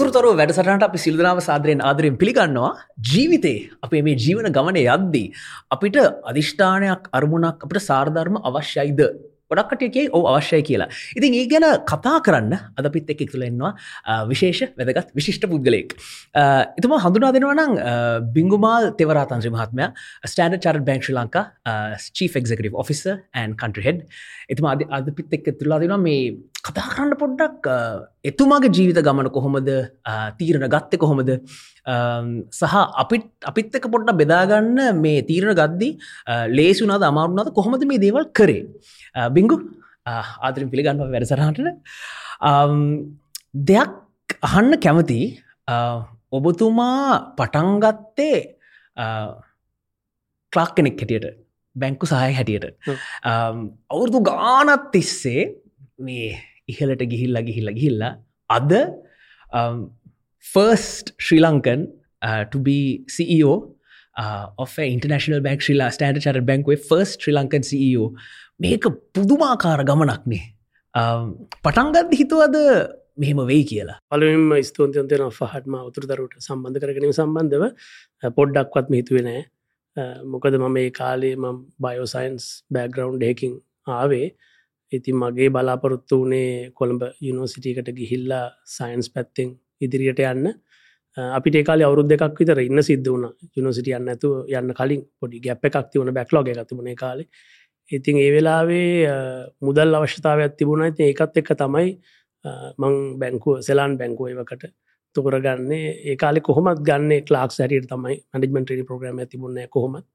උතුරතර වැඩසටට අපි සිල්දනාව සාදරයෙන් ආදරයෙන් පිළිගන්නවා ජීවිතේ අපේ මේ ජීවන ගමන යද්දී අපිට අධිෂ්ඨානයක් අරමුණක් අපට සාර්ධර්ම අවශ්‍යයිද ගොඩක්කටයකේ ඕ අවශ්‍යය කියලා. ඉතින් ඒ ගැන කතා කරන්න අදපිත් එක් තුළෙන්වා විශේෂ වැදගත් විශිෂ්ට පුද්ගලයෙක්. එතුම හඳුනා දෙනවා නම් බිංගුමාල් තෙවරාතන්ත්‍රී මහත්මය Standard චර් bank Sri Lanka chief executive officer and country head එතුම අද අදපිත් එක් තුලා දෙනවා මේ කතා කරන්න පොඩ්ඩක් එතුමාගේ ජීවිත ගමන කොහොමද තීරණ ගත්ත කොහොමද? සහ අපිත් අපිත් එක පොඩ්ඩ බෙදාගන්න මේ තීරණ ගද්දි ලේසුනාද අමාරුනාද කොහොමද මේ දේවල් කරේ? බිංගු ආදරින් පිළිගන්න වැඩසරහටට දෙයක් අහන්න කැමති ඔබතුමා පටන්ගත්තේ ක්ලාක් කෙනෙක් හැටියට බැංකු සහය හැටියට. අවුරුදු ගානත් තිස්සේ මේ ඉහලට ගිහිල්ලා ගිහිල්ල ගිහිල්ලා අද first Sri Lankan to be CEO uh, of a international bank Sri Lanka Standard Chartered Bank with first Sri Lankan CEO මේක පුදුමාකාර ගමනක්නේ. Um, පටන්ගත් හිතුවද මෙහෙම වෙයි කියලා? පලුවම ස්තෝන්තයන්තයන පහටම උතුර දරුට සම්බන්ධ කරගනීම සම්බන්ධව. Uh, පොඩ්ඩක්වත් මිහිතුවෙනෑ uh, මොකද මම මේ කාලේ මම් බයෝසයින්ස් බෑග්‍රවන්් හෙකින් ආවේ. ඉතින් මගේ බලාපොරොත්තු වනේ කොළඹ යුනිවසිටිකට ගිහිල්ලා සයින්ස් පැත්තෙන් ඉදිරියට යන්න. අපිට කාල අවුද් දෙකක් විතර ඉන්න සිද්ධ වුණ. යුනිසිටිය යන්න ඇතු යන්න කලින් පොඩි ගැප් එකක් තිවන බැක්ලෝග ඇතිබුණ කාලේ. ඉතින් ඒ වෙලාවේ මුදල් අවශ්‍යතාවයක් තිබුණ. ඇති ඒකත් එක්ක තමයි මං බැංකුව සෙලාන් බැංකුවවකට තුකරගන්නේ ඒකාලෙ කොහොමත් ගන්න ලාක් සැරියට තමයි. මඩිමෙන්ටරි ප්‍රග්‍රම තිබුණ කොහොමත්.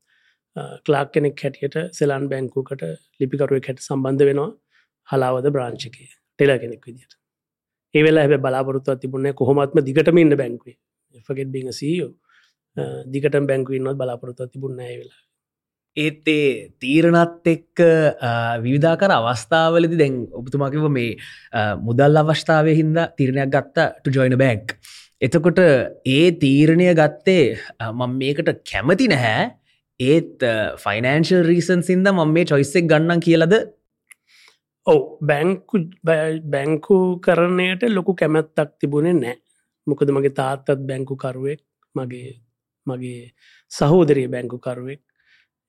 ක්ලාක් කෙනෙක් හැටියට සෙලාන් බැංකුකට ලිපිකරුව හැට සම්බන්ධ වෙනවා. හලාවද බ්‍රාංචිකය. ටෙල කෙනෙක් විදිට ඒවෙලා හැ බලාපොරත්තුව තිබුණ කොහොමත්ම දිගටම ඉන්න බැංකුවේ. ෆගෙත් බිං සීෝ දිගට බැංකුවන්නත් බලාපොරත්තුව තිබුණ වෙලා ඒත් ඒ තීරණත් එක්ක විවිධාකර අවස්ථාවලදි දැන් ඔබතුමාකිව මේ මුදල් අවස්ථාවය හින්ද තීරණයක් ගත්ත ජොයින බැංක්. එතකොට ඒ තීරණය ගත්තේ මං මේකට කැමති නැහැ. ඒත් ෆයිනන්ශල් රීසන් සින්ද මං මේ චොයිස්සෙක් ගන්නන් කියලද ඔව බැංකු බැංකු කරණයට ලොකු කැමැත්තක් තිබුණේ නෑ මොකද මගේ තාත්තත් බැංකු කරුවෙක් මගේ මගේ සහෝදරයේ බැංකු කරුවෙක්.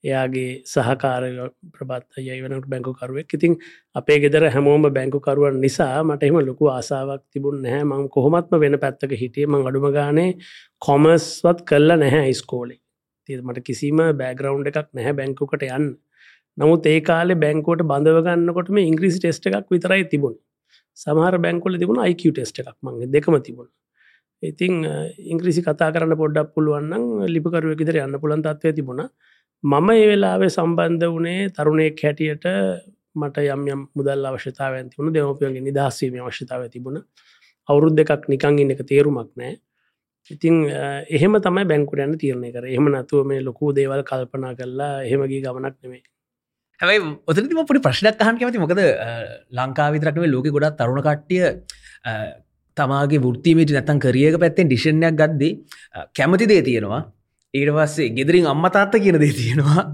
එයාගේ සහකාරය ප්‍රබත් යයිවනට බැංකුකරුවෙක් ඉතින් අපේ ගෙදර හැමෝම බැංකුකරුවන් නිසා මට එම ලොකු ආසාාවක් තිබුණ නැහැ. මං කොහොමත්ම වෙන පැත්තක හිටිය? මං අඩුම ගානේ කොමස්වත් කල්ල නැහැ ස්කෝලේ තිය මට කිසිම බෑග්‍රවන්් එකක් නැහැ බැංකුකට යන්න. නමුත් ඒ කාලේ බැංකුවට බඳවගන්නකොටම ඉංග්‍රිසි ටෙස්ට එකක් විතරයි තිබුණ. සමහර බැංකොල තිබුණ IQ ටෙස්ට එකක් මගේ දෙකම තිබුණ. ඉතිං ඉංග්‍රිසි කතා කරන්න පොඩ්ඩක් පුළුවන්න්න ලිපකරුව විදර යන්න පුළන් තත්වය තිබුණා. මම ඒ වෙලාවේ සම්බන්ධ වනේ තරුණයෙක් හැටියට මට යම් යම් මුදල් අවශ්‍යතාව ඇතිවුණු දෙමපියන්ගේ නිදහස්වීම අවශ්‍යතාව තිබුණ. අවුරුද් දෙකක් නිකං ඉන්න එක තේරුමක් නෑ. ඉතින් එහෙම තමයි බැංකුට යන්න තීරණය කර. එහම නතුව මේ ලොකු දේවල් කල්පනා කරලා එහෙමගේ ගමනක් නෙමේ හැයි ඔතනතිම පොඩි ප්‍රශ්නයක් අහන් කැමති මොකද ලංකා විතරක්නේ ලෝක ගොඩත් තරුණ කට්ටිය තමාගේ ෘත්තිමේට නැතන් කරියක පැත්තෙන් ඩිෂණයක් ගද්දී කැමති දේ තියෙනවා. ඊට පස්සේ ගෙදරින් අම්මතාත්ත කියන දේ තියෙනවා.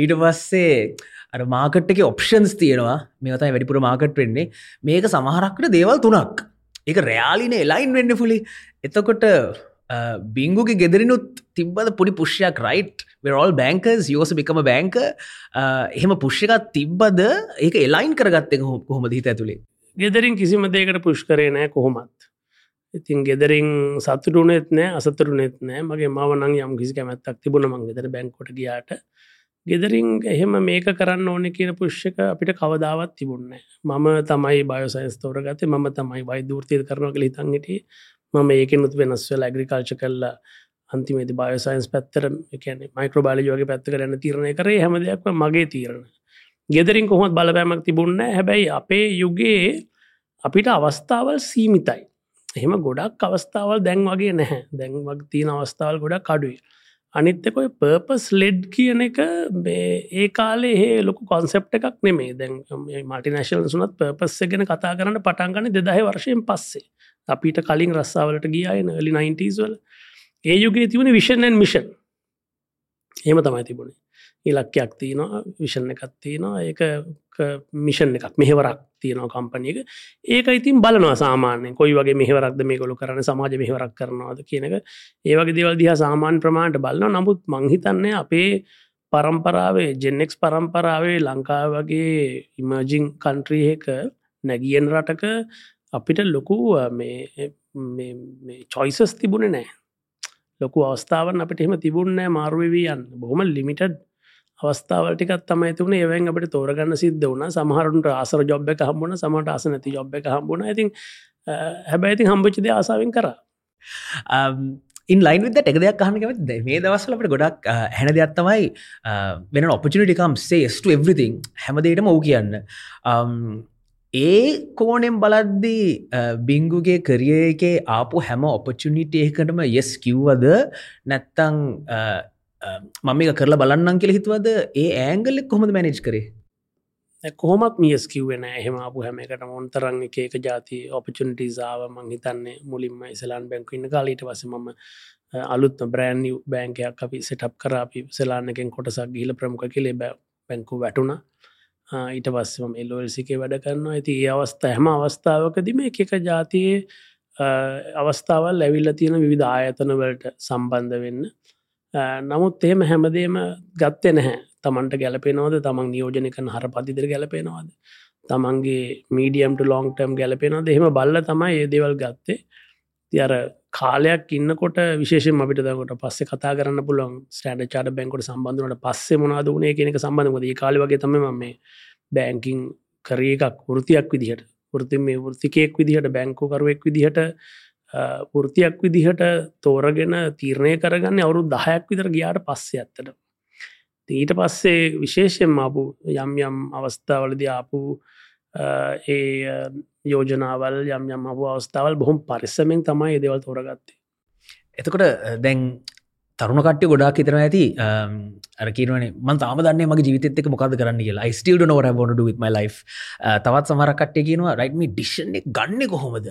ඊට පස්සේ අර මාකට්ක ඔප්ෂන්ස් තියෙනවා. මේතයි වැඩිපුර මාකට් වෙන්නේ. මේක සමහරක්ට දේවල් තුනක්. එක රයාලින එලයින් වෙන්න පුලි එතකොට බිංගුගේ ගෙදරනුත් තිබ්බද පුඩි පුෂ්යක් රයිට් වෙරෝල් බැංකස් යෝස බිකම බැංක එහෙම පුෂ්‍යකත් තිබ්බද ඒක එලයින් කරගත්තක හොම හිත ඇතුළේ ගෙදරින් කිසිම දේකට පුෂ් කරේ නෑ කොහොමත්. ඉතින් ගෙදරින් සතුරුනෙත් නෑ අසතුරුනෙත් නෑ. මගේ මවනං යම් කිසි කැමැත්තක් තිබුණ මං ගෙදර බැංකොට ගියාට. ගෙදරින් එහෙම මේක කරන්න ඕනෙ කියන පුෂ්ක අපිට කවදාවත් තිබුන්නේ මම තමයි බයෝසයින්ස් තෝරගත ම තමයි වෛදෘතිය කරන කළ හිතන්ගට මම ඒකනුත් වෙනස්වල ඇග්‍රිකල්ච කල්ලා අන්තිමේති බයෝසයින්ස් පැත්තර කියන මයික්‍රෝබාලියෝගේ පැත්ත කරන්න තීරණය කරේ හැම දෙයක්ම මගේ තීරණ. ගෙදරින් කොහොත් බලපෑමක් තිබුන්න හැබැයි අපේ යුගයේ අපිට අවස්ථාවල් සීමිතයි. එහෙම ගොඩක් අවස්ථාවල් දැන් වගේ නැහැ. දැන් වගේ තියෙන අවස්ථාවල් ගොඩක් අඩුයි. අනිත්තකොයි පර්පස් ලෙඩ් කියන එක ඒ කාලේ ඒ ලොකු කොන්සෙප් එකක් නෙමේ දැන් මටිනශල් සුනත් පර්පස්ස ගැන කතා කරන්න පටන්ගන්න දෙදහ වර්ෂයෙන් පස්සේ. අපිට කලින් රස්සාාවලට ගියාය නලි 90ස් වල. ඒ යුගේ තිබුණ විෂණන් මිෂන් හෙම තමයි තිබුණේ. ඉලක්කයක් තියනවා විෂණ එකත් තියනවා ඒක මිෂන් එකක් මෙහෙවරක් තියෙනවා කම්පනියක ඒක ඉතින් බලනවා සාමාන්‍ය කොයි වගේ මෙහවරක්ද මේ ගොලු කරන සමාජ මෙහවරක් කරනවාද කියනක ඒවගේ දෙවල් දිහ සාමාන්‍ය ප්‍රමාණට බලන්න නමුත් මංහිතන්නේ අපේ පරම්පරාවේ ජෙන්නෙක්ස් පරම්පරාවේ ලංකා වගේ ඉමර්ජිං කන්ට්‍රීහක නැගියෙන් රටක අපිට ලොකු චොයිසස් තිබුණ නෑ ලොකු අවස්ථාවන් අපිට එහෙම තිබුන්නෑ මාරුවවී යන්න. බොහොම ලිමිටඩ් අවස්ථාවටිකත් තමයි තුන ඒවැන් අපට තෝරගන්න සිද්ධ වුණ. සමහරුන්ට ආසර ජොබ් එක හම්බුණ සමට අස නැති ජොබ් එක හම්බුණ ඉතින් හැබැයිති හම්බචිද ආසාාවෙන් කර. ඉන් ලයින් විද එක දෙයක් අහනකමත් මේ දවස්සලට ගොඩක් හැන දෙයක් තමයි වෙන ඔපචනිටිකම් සේස්ට එවරිතිං හැමදේටම ඕ කියන්න. ඒ කෝනෙම් බලද්දී බිංගුගේ කරිය එකේ ආපු හැම ඔපචුනිටේකටම යෙස් කිව්වද? නැත්තං මම එක කරලා බලන්නම් කියල හිතුවද? ඒ ඇංගල්ලෙක් කොහොමද මැනේජ් කරේ? කොහොමත් මියස් කිව්වෙන එහෙම අපපු හැම එකට මොන්තරන් එක එක ජාති ඔපචුනිටිසාාව මං හිතන්නේ මුලින්ම ඉසලාන් බැංකු ඉන්න කාලීට වස මම අලුත් බ්‍රෑන්් බෑන්කයක් අපි සටප් කර. අපි සලාන්නකෙන් කොටසක් ගිල ප්‍රමුඛ කෙලේ බැංකු වැටුණ. ඊට පස්සම එල්ලෝල්සිකේ වැඩ කරනවා. ඇති ඒ අවස්ථා හැම අවස්ථාවකදම එක එක ජාතියේ අවස්ථාවල් ඇවිල්ල තියෙන විවිධ ආයතනවලට සම්බන්ධ වෙන්න. නමුත් එහෙම හැමදේම ගත්තය නැහැ. තමන්ට ගැලපෙනවද? තමන් නියෝජනකන හර පතිදිර ගැලපෙනවාද? තමන්ගේ මීඩියම්ට ලොංටම් ගැලපෙනවද? එහෙම බල්ල තමයි ඒ දේවල් ගත්තේ. තියර කාලයක් ඉන්නකොට විශේෂෙන් අපිට දකට පස්සේ කතා කරන්න පුළුවන් ස්ටඩ චාට බැංකොට සම්බන්ධනට පස්සේ මොනාද වනේ කෙනෙක සම්බන්ධකද කාල වගේ තම මේ බෑංකින් කරේ එකක් වෘතියක් විදිහට. වෘති මේ වෘතිකයෙක් විදිහට බැංකෝකරුවෙක් විදිහට වෘතියක් විදිහට තෝරගෙන තීරණය කරගන්න අවුරු දහයක් විතර ගියාට පස්සේ ඇත්තට ඊට පස්සේ විශේෂයෙන් ආපු යම් යම් අවස්ථාවලද ආපු ඒ යෝජනාවල් යම් යම් අප අවස්ථාවල් බොහොම පරිස්සමෙන් තමයි දෙවල් තෝරගත්තේ. එතකොට දැන් තරුණ කට්ටය ගොඩක් හිතන ඇති අරකිනේ මන් තාම දන්න මගේ ජීවිතක මොකද කරන්න කියලා. ස්ටිල්ඩ නොවර බොඩ ම ලයි තවත් සමර කට්ටය කියනවා රයිටම ඩිෂණ ගන්න කොහොමද?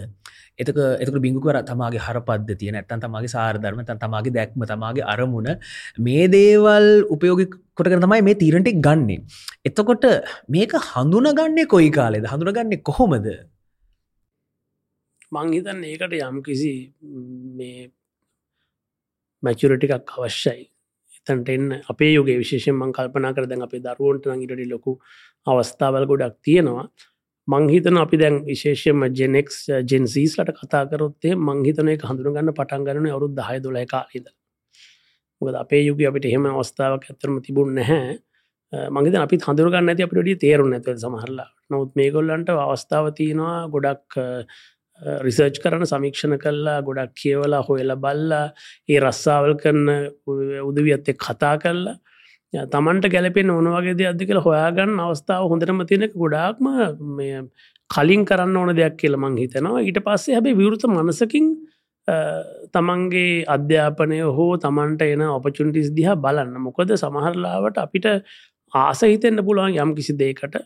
එතක එතක බිංගුකර තමාගේ හර පද්ධතිය නැත්තන් තමගේ සාරධර්ම තන් තමාගේ දැක්ම තමාගේ අරමුණ මේ දේවල් උපයෝගි කොට කර තමයි මේ තීරණටෙක් ගන්නේ. එතකොට මේක හඳුන ගන්නේ කොයි කාලෙද? හඳුනගන්නේ කොහොමද? මංහිතන් ඒකට යම් කිසි මේ මැචුරටිකක් අවශ්‍යයි. එතන්ට එන්න. අපේ යෝගේ විශේෂෙන් මං කල්පනා කර දැන් අපේ දරුවන්ට නඟිටට ලොකු අවස්ථාවල් ගොඩක් තියෙනවා. මංහිතන අපි දැන් විශේෂයම ජෙනෙක්ස් ජෙන්සීස්ලට කතාකරොත්තේ මංහිතන එක හඳුනගන්න පටන් ගන්න අවුරුත් දහය දොල කාලීද මොකද අපේ යුග අපිට එහෙම අවස්ථාවක් ඇතරම තිබුණ නැහැ. මගේ අපි හඳුරගන්න ඇති අපිට තේරුම් ඇත සමහරලා නොත් මේගොල්ලන්ට අවස්ථාව තියෙනවා ගොඩක් රිසර්ච් කරන සමීක්ෂණ කල්ලා ගොඩක් කියවලා හොයලා බල්ලා ඒ රස්සාවල් කරන උදවියත්තෙක් කතා කරලා තමන්ට ගැලපෙන් ඕනවගේ දෙ අදි කියල හොයාගන්න අවස්ථාව හොඳටම තියෙනෙ ගොඩාක්ම කලින් කරන්න ඕන දෙයක් කියල මං හිතනවා. ඊට පස්සේ හැබේ විවෘත මනසකින් තමන්ගේ අධ්‍යාපනය හෝ තමන්ට එන ඔපචුන්ටිස් දිහා බලන්න. මොකද සමහරලාවට අපිට ආස හිතෙන්න්න පුළුවන් යම් කිසි දේකට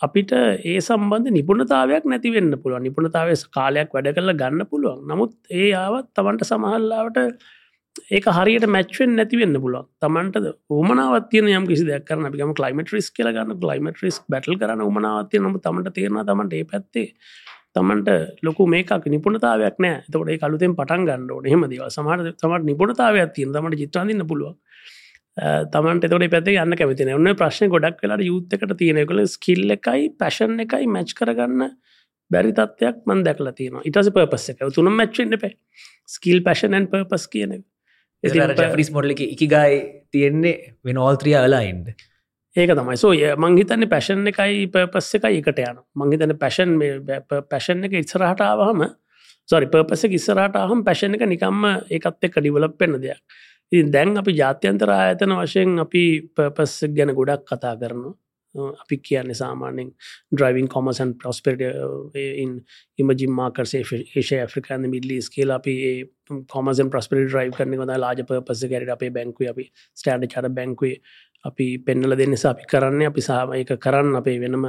අපිට ඒ සම්බන්ධ නිපුණතාවයක් නැතිවෙන්න පුළුවන්. නිපුණතාව කාලයක් වැඩ කරල ගන්න පුළුවන්. නමුත් ඒ ආවත් තමන්ට සමහල්ලාවට ඒක හරියට මැච්වෙන් නැතිවෙන්න පුළුවන්. තමන්ට උමනාවත්තිය යම් කිසි දෙයක් කරන අපිම කලයිමට රිස් කියල ගන්න කලයිමට රිස් බැටල් කරන උමනාවත්තිය නම තමට තේරන තමට ඒ පැත්තේ තමන්ට ලොකු මේකක් නිපුණතාවයක් නෑ. තොට කලුතෙන් පටන් ගන්න ඕන. හෙම දේව සමට තමට නිපුණතාවයක් තිය තමට ජිත්‍රන්දින්න පුළුවන්. තමන්ට තොට පැති යන්න කැමතින ඔන්න ප්‍රශ්න ගොඩක් වෙලාට යුත්තකට තියෙනකළ ස්කිල්ල එකයි පැෂන් එකයි මැච් කරගන්න බැරි තත්වයක් මන් දැකලා තියෙන ඉටස පපස්ස එක. තුනම් මච්චෙන්න්න පේ ස්කිල් පැෂනන් පපස් කියන ෆරිස් මොඩල එක ඉකිගයි තියෙන්නේ වෙන ඕල්ත්‍රිය අලායින්ද ඒක තමයි. සෝය මංහිතන්න පැෂන් එකයි පපස්ස එකයි එකට යන මංහිතන පැෂන් පැෂන් එක ඉත්සරහටාවහම සොරි පපස ඉස්සරට හම පැෂන් එක නිකම්ම ඒකත් එක්ක ඩිවලප් පෙන්න්න දෙයක් ඉතින් දැන් අපි ජාත්‍යන්තර ආයතන වශයෙන් අපි පපස් ගැන ගොඩක් කතා කරනවා. අපි කියන්නේ සාමාන්‍යෙන් ඩ්‍රයිවින් කොමසන් ප්‍රස්පෙට ඉමජිම් මාකරස ඒෂ ඇෆ්‍රිකාන්න මිල්ලි ස්කේල අපි කොමසන් ප්‍රස්පෙට ්‍රයි් කරන ොද ලාජ පස ගැරට අපේ බැංකුව අපි ස්ටඩ චර බැංකුවේ අපි පෙන්නල දෙන්නස අපි කරන්න. අපි සාම එක කරන්න අපේ වෙනම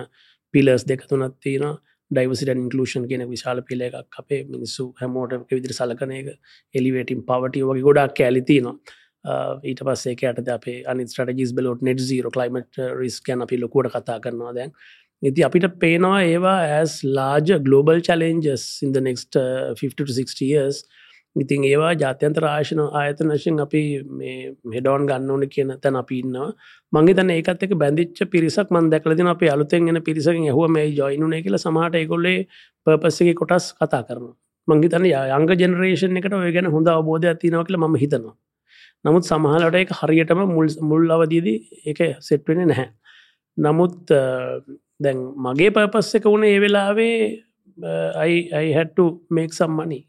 පිලස් දෙක තුනත් තියෙන ඩයිවසිට ඉන්කලෂන් කියන විශාල පිල එකක් අපේ මිනිස්සු හැමෝට විදිර සලකන එක එලිවේටින් පවටිය වගේ ගොඩක් කෑලිතිනවා ඊට පස්සේ ඇයට අපේ අනි ස්ටජිස් බලොට නෙට සීර කලයිමට රිස් ගැන අපි ලොකුවට කතා කරනවා දැන්. ඉති අපිට පේනවා ඒවා ඇස් ලාජ ගලෝබල් චලෙන්ජස් ඉද නෙක්ට 50 years. ඉතින් ඒවා ජාත්‍යන්ත රාශන ආයතන වශයෙන් අපි මෙඩෝන් ගන්න ඕන කියන තැන අපි ඉන්නවා. මගේ තන ඒකත් එක බැඳිච්ච පිරිසක් මන් දැකලදින අප අලුතෙන් එෙන පිරිසකින් ඇහුව මේ ජොයිනුනේ කියල සමහට එකොල්ලේ පර්පස්සගේ කොටස් කතා කරනවා. මංගේ තන යංග ජනරේෂන් එකට ඔය ගැන හොඳ අවබෝධ ඇතිනව කියල ම හිතනවා. නමුත් සමහලට එක හරියටම මුල් මුල් අවදීදී එක සෙට්වෙන නැහැ. නමුත් දැන් මගේ පපස්ස එක වුණ ඒ වෙලාවේ අයිහැට්ටු මේක් සම්මනි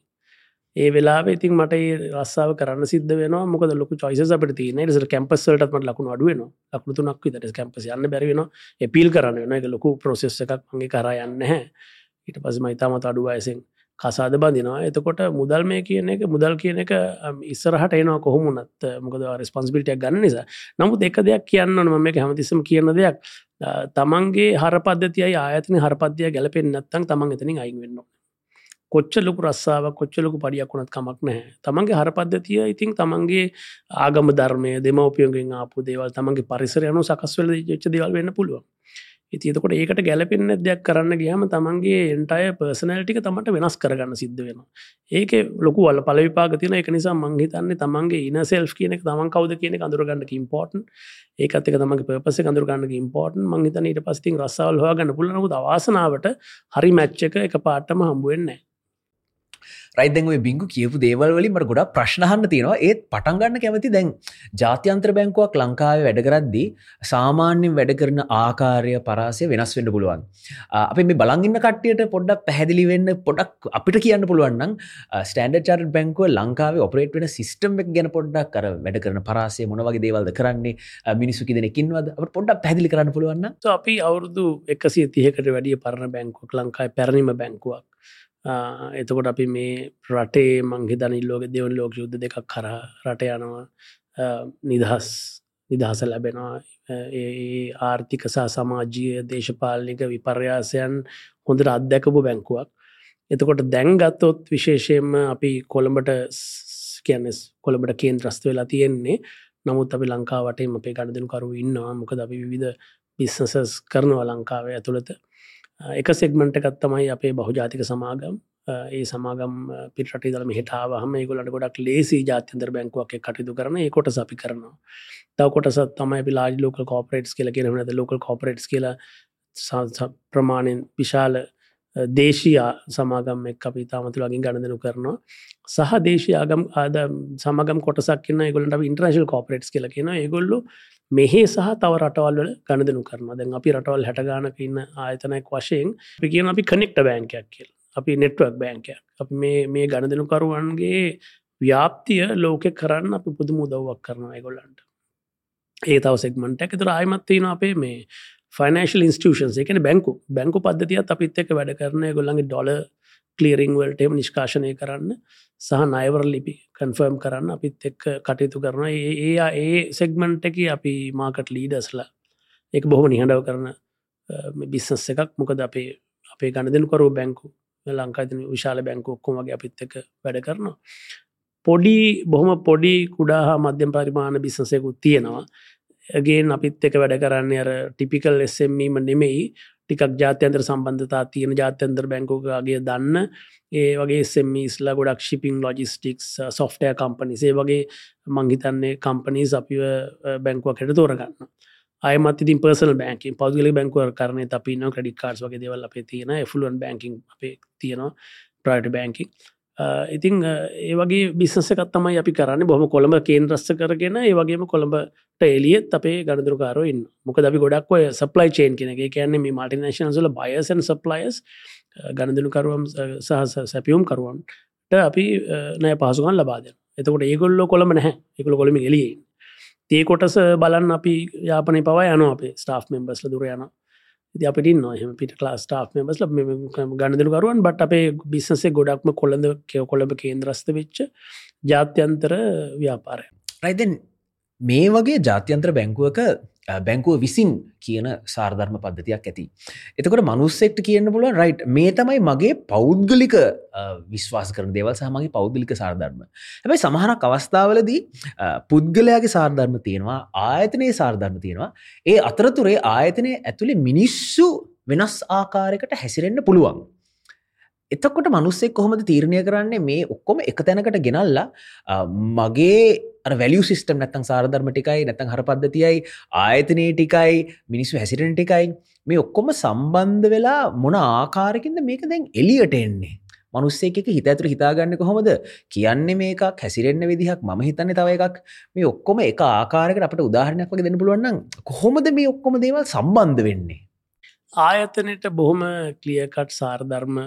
ඒ වෙලා ඉතින් මට රස්සාාව කරන්න සිද්ධ වෙන මොක ලොක චයිස අපට තියන ෙස කැම්පස්සල්ටත් ලකුණු අඩුවන ලකුණුතුනක් විතට කැම්පස යන්න බැරිවෙන එපිල් කරන්න වෙන එක ලොකු ප්‍රසෙස් එකක්. මගේ කරයන්න හැ ඊට පස මයිතාමත අඩු අයසෙන් කසාද බඳනවා. එතකොට මුදල් මේ කියන එක මුදල් කියන එක ඉස්සරහට එනවා කොහොමුණත් මොකද රස්පන්ස්බිලිටයක් ගන්න නිසා. නමුත් එක දෙයක් කියන්න නොම මේ හැමතිසම කියන්න දෙයක්. තමන්ගේ හරපද්ධතියයි ආයතන හරපදය ගැලපෙන් නත්තන් තමන් එතනින් අයින් වෙන්නවා කොච්චලොකු රස්සාාව කොච්චලොකු පඩියක් වුණත් කමක් නැහැ. තමන්ගේ හරපද්ධතිය ඉතින් තමන්ගේ ආගම ධර්මය දෙමවපියගෙන් ආපු දේවල් තමන්ගේ පරිසර යනු සකස්වල ච්ච දෙවල් වෙන්න පුළුවන්. ඉතිතකොට ඒකට ගැලපෙන්න්න දෙයක් කරන්න ගියම තමන්ගේ එන්ටය පර්සනල්ටික තමට වෙනස් කරගන්න සිද්ධ වෙන ඒක ලොකු වල පලවිපාගතින එක නිසා මංහිතන්නේ තමන්ගේ ඉන සෙල් කියන තමන් කවද කියන අඳුරගන්න ඉම්පෝර්ටන් ඒකත් තමගේ පපස කඳුරගන්න ඉම්පෝර්ටන් මංහිතන ඊට පස්තින් රස්සාල් හගන්න පුලනකු දවාසනාවට හරි මැච්චක එක පාටම හම්බුවෙන්නේ රයිදැන් ඔය බිංගු කියපු දේවල් වලින් මට ගොඩක් ප්‍රශ්නහන්න තියෙනවා. ඒත් පටන්ගන්න කැමති දැන් ජාත්‍යන්ත්‍ර බැංකුවක් ලංකාවේ වැඩකරද්දී සාමාන්‍යෙන් වැඩ කරන ආකාරය පරාසය වෙනස් වෙන්න පුළුවන්. අපි මේ බලංගන්න කට්ටියට පොඩ්ඩක් පැහැදිලි වෙන්න පොඩක් අපිට කියන්න පුළුවන්නම් ස්ටන්ඩ චර් බැංකුව ලංකාවේ ඔපරේට් වෙන සිස්ටම් එක ගැන පොඩ්ඩක් කර වැඩ කරන පරාසය මොනවගේ දේවල්ද කරන්නේ මිනිසු කිදෙනකින්වද අප පොඩ්ඩක් පැදිලි කරන්න පුළුවන්න අපි අවුරුදු එකසිය තියකට වැඩිය පරණ බැංකුවක් ලංකායි පැරණිම බැංකුවක්. එතකොට අපි මේ රටේ මංහිතන ඉල්ලෝක දෙවන් ලෝක යුද්ධ දෙකක් කර රට යනවා. නිදහස් නිදහස ලැබෙනවා. ඒ ආර්ථික සහ සමාජීය දේශපාලනික විපර්යාසයන් හොඳට අත්දැකපු බැංකුවක්. එතකොට දැන්ගත්තොත් විශේෂයෙන්ම අපි කොළඹට කියන්න කොළඹට කේන් ත්‍රස්ත වෙලා තියෙන්නේ. නමුත් අපි ලංකාවටේ අපේ ගණදනු කරු ඉන්නවා. මොකද අපි විවිධ බිස්නසස් කරනවා ලංකාවේ ඇතුළත. එක සෙක්මට එකත්තමයි අපේ බහුජාතික සමාගම්. ඒ සමාගම් පිටට දම හිටාව හම ගොලට ගොඩක් ලේසි ජාත්‍යන්තර බැංකුවක් කටයුතු කරන කොට සපි කරනවා. තව කොටස තමයි පිලාජ ලෝක කෝපරේටස් කියල කියෙනට ලෝක කෝපරේටස් කියල ප්‍රමාණයෙන් විශාල දේශයා සමාගම් එක් අපි තාමතුලගින් ගණදනු කරනවා. සහ දේශයාගම් ආද සමගම් කොටසක් න්න ගොලට ඉන්ට්‍රශල් කෝපරේටස් කියල කියෙන ඒගොල්ලු මෙහේ සහ තව රටවල්ල ගණදනු කරන දැන් අපි රටවල් හැටගානක ඉන්න ආයතනයක් වශයෙන් කියන අපි කනෙක්ට බෑන්කයක් කියල්. අපි නෙට්වක් බෑන්කයක් අපි මේ මේ ගණදනුකරුවන්ගේ ව්‍යාප්තිය ලෝකෙ කරන්න අපි පුදුම උදව්වක් කරනවා ගොල්ලන්ට ඒ තව සෙක්මට එකතර අයමත්තින අපේ මේ ෆනශල් ඉන්ස්ටියෂන්ස් එකන බැංකු. බැංකු පද්ධතියත් අපිත් එක වැඩ කරන ගොල්ලගේ ඩොල කලීරිං වල්ටම නිෂ්කාශනය කරන්න සහ නයවර ලිපි කන්ෆර්ම් කරන්න අපිත් එක් කටයුතු කරන ඒ ඒ සෙක්මන්ට් එක අපි මාකට ලීඩස්ලා එක බොහොම නිහඬව කරන බිස්සස් එකක්. මොකද අපේ අපේ ගණදනකරු බැංකු ලංකාතින විශාල බැංකු ඔක්කොම වගේ අපිත් එක වැඩ කරනවා. පොඩි බොහොම පොඩි කුඩා හා මධ්‍යම පරිමාණ බිස්සසයකුත් තියෙනවා. ගේ අපිත් එක වැඩ කරන්න අර ටිපිකල් එස්සෙම්මීම නෙමෙයි. ටිකක් ජාත්‍යන්ත්‍ර සම්බන්ධතා තියෙන ජාත්‍යන්ත්‍ර බැංකෝගගේ දන්න. ඒ වගේ සෙමිස්ලා ගොඩක් ශිපිං ලොජිස්ටික්ස් සොෆ්ටය කම්පනිසේ වගේ මංහිතන්නේ කම්පනීස් අපිව බැංකුවක් හෙට තෝරගන්න අයමත් ඉතින් පර්සල් බැංකින් පෞද්ගලි බැංකුව කරන අපින ක්‍රඩි කාර්ස් වගේ දෙවල් අපේ තියෙන ෆලුවන් බැංකින් අපේ තියෙනවා ප්‍රයිට බැංකින් ඉතිං ඒ වගේ බිස්සසකත් තමයි අපි කරන්න. බොහම කොළඹ කේන්ද්‍රස්ස කරගෙන ඒ වගේම කොළඹට එලියත් අපේ ගණදුරකාරන්න මොක අපි ගොඩක් ඔය සප්ලයි චේන් කෙන කියන්නේ මේ මල්ටිනේශනසල බයසන් සප්ලයිස් ගණදනුකරුවම් සහ සැපියුම් කරුවන්ට අපි නෑ පහසුකන් ලබාද එතකොට ඒගොල්ලො කොළඹ නැහැ. එකළ කොළම එලියෙන් ඒ කොටස බලන්න අපි යාපනය පවා යන අපේ ස්ටාෆ් මෙම්බස්ල දුර යනවා. ඉති අපිට නොහම පිට ලා ස්ටා් මෙබස්ල ගණදරුකරුවන් බට අපේ බිස්සසේ ගොඩක්ම කොළඳ කෙව කොළඹ කේන්ද්‍රස්ත වෙච්ච ජාත්‍යන්තර ව්‍යාපාරය. රයිදන් මේ වගේ ජාත්‍යන්ත්‍ර බැංකුවක බැංකුව විසින් කියන සාර්ධර්ම පද්ධතියක් ඇති. එතකොට මනුස්සෙක්ට කියන්න පුළුවන් රයිට් මේ තමයි මගේ පෞද්ගලික විශ්වාස කරන දේවල් සහමගේ පෞද්ගලික සාර්ධර්ම. හැබයි සමහනක් අවස්ථාවලදී පුද්ගලයාගේ සාර්ධර්ම තියෙනවා ආයතනයේ සාර්ධර්ම තියෙනවා ඒ අතරතුරේ ආයතනය ඇතුළේ මිනිස්සු වෙනස් ආකාරයකට හැසිරෙන්න්න පුළුවන් එතකොට මනුස්සෙක් කොහොමද තීරණය කරන්නේ? මේ ඔක්කොම එක තැනකට ගෙනල්ලා මගේ වැලිය සිිටම් නැත්තං සාරධර්ම ටිකයි නැතන් හර පද්ධතියයි ආයතනයේ ටිකයි මිනිස්සු හැසිරෙන ටිකයි. මේ ඔක්කොම සම්බන්ධ වෙලා මොන ආකාරකින්ද මේක දැන් එලියට එන්නේ? මනුස්සේක හිත ඇතුර හිතාගන්න කොහොමද? කියන්නේ මේක හැසිරෙන්න්න විදිහක් ම හිතන්න තව එකක්. මේ ඔක්කොම එක ආකාරකට අපට උදාහරණයක් වගේ දෙන්න පුළුවන්න්න කොහොමද මේ ඔක්කොම දේවල් සම්බන්ධ වෙන්නේ? ආයතනයට බොහොම කලියකට් සාර්ධර්ම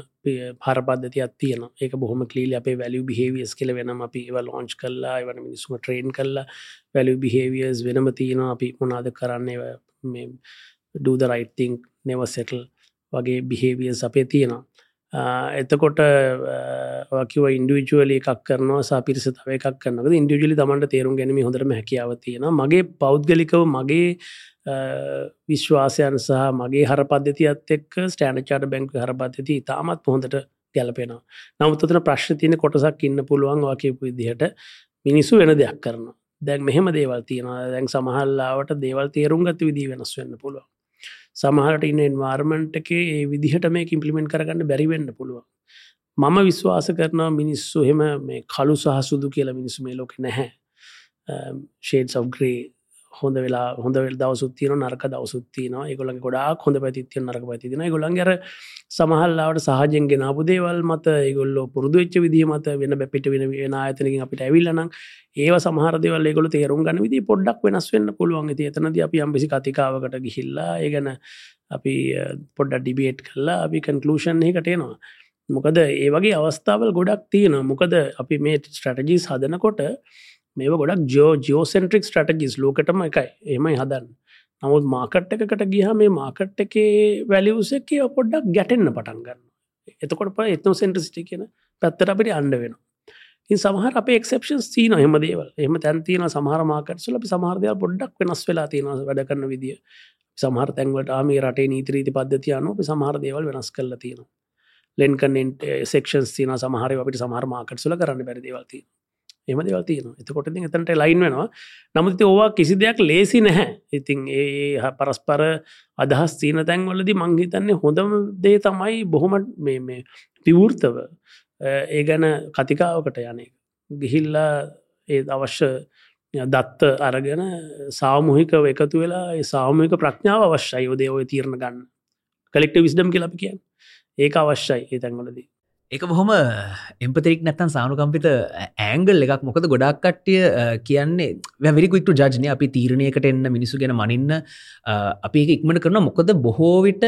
පරපද්ධතියක් තියෙන ඒක බොහොම කලීල අපේ වැලිය බිහේවියස් කියල වෙනම අපි ඒව ලෝංච් කල්ලා වන මිනිස්සුම ට්‍රේන් කල්ලා වැලිය බිහේවියස් වෙනම තියෙනවා. අපි මොනාද කරන්නේ? මේ ඩූද රයිටතිං නෙවසෙටල් වගේ බිහේවියස් අපේ තියෙනවා. එතකොට කිව ඉන්ඩිවිජුවල එකක් කරනවා සාපිරිස තව එකක් කරනක ඉන්ඩිවිජලි තමන්ට තේරුම් ගැනීම හොඳරම හැකියාව තියෙන මගේ පෞද්ගලිකව මගේ විශ්වාසයන් සහ මගේ හර පද්ධතියත් එක් ස්ටෑන චාට බැංක හර පද්ධති තාමත් හොඳට ගැලපෙනවා නමුත්තන ප්‍රශ්න තියන කොටසක් ඉන්න පුළුවන් වාකයපු විදිහට මිනිස්සු වෙන දෙයක් කරන දැන් මෙහෙම දේවල් තියෙන දැන් සමහල්ලාවට දේවල් තේරුම් ගත විදී වෙනස් වෙන්න පුළුවන්. සමහට ඉන්න එන්වාර්මන්ට් එක ඒ විදිහට මේ ඉම්පලිමෙන්ට කරගන්න බැරිවෙන්න පුළුවන්. මම විශ්වාස කරනවා මිනිස්සු හෙම මේ කළු සහ සුදු කියලා මිනිස්සු මේ ලෝක නැහැ. ෂේඩ් of ග්‍රේ හොඳ වෙලා හොඳ දවසුත්තියන නරක දවසුත්තියන ගොලන් ගොඩක් හොඳ පැතිත්තිය නරක පැතින ගොලන්ගර සමහල්ලාවට සහජෙන් ගෙනාපු දේවල් මත ගොල්ල පුරදුච්ච විදිහ මත වෙන බැපිට වෙන වෙන ආයතනකින් අපිට ඇවිල්ලනම් ඒව සමහරදවල් ගොල තේරුම් ගන්න විදි පොඩ්ඩක් වෙනස් වෙන්න පුළුවන්. ති එතනද අපි අම්පිසි කතිකාවකට ගිහිල්ලා ඒ ගැන අපි පොඩ්ඩ ඩිබේට් කල්ලා අපි කන්කලූෂන් එකටේනවා මොකද ඒ වගේ අවස්ථාවල් ගොඩක් තියෙන මොකද අපි මේ ස්ට්‍රටජී හදනකොට මේ ගොඩක් ජෝ ජෝසෙන්ට්‍රික් ස්ටටජිස් ලෝකටම එකයි. එමයි හදන්න. නමුත් මාකට් එකකට ගිහ මේ මාකට් එක වැලිවසක පොඩ්ඩක් ගැටෙන්න්න පටන් ගන්න එතකොට ප එත්නෝ සෙන්ට්‍රස්ටි කියන පැත්තර අපිට අන්ඩ වෙන සමහර අප එක්ෂන් තින හෙම දේවල්. එම තැන්තින සමහර මාකට සුල සමහරදය පොඩ්ඩක් වෙනස් වෙලා තියෙන වැඩ කරන්න විදිිය. සමහර තැන්වට ආමේ රටේ නීත්‍රීති පද්ධතියන සමහර දේවල් වෙනස් කරලා තියෙන ලෙන්කනෙන්ට සෙක්ෂන් තින සමහර අපිට සමහර මාකට සුල කරන්න බැරිදවල්තිී එම දෙවල් තියෙන එතකොට එතට ලයින් වෙනවා. නමුති ඕවා කිසි දෙයක් ලේසි නැහැ. ඉතින් ඒ පරස්පර අදහස් තියන තැන්වලදි මංහිතන්නේ හොඳම දේ තමයි බොහොම මේ පිවෘර්තව ඒ ගැන කතිකාවකට යනෙ ගිහිල්ලා ඒ අවශ්‍ය දත්ත අරගෙන සාමූහිකව එකතු වෙලා සාමූහික ප්‍රඥාව අවශ්‍යයි. යෝදය ඔය තීරණ ගන්න. කලෙක්ට විස්ඩම් කියලපි කියන්න. ඒක අවශ්‍යයි ඒ තැන්වලදී. එක බොහොම එම්පතෙක් නැත්තන් සානුකම්පිත ඇංගල් එකක්. මොකද ගොඩක් කට්ටිය කියන්නේ වැරිකුක්ට ජජනය අපි තීරණයකට එන්න මිනිසු ගැන මනින්න අපි ඉක්මට කරන මොකද බොහෝවිට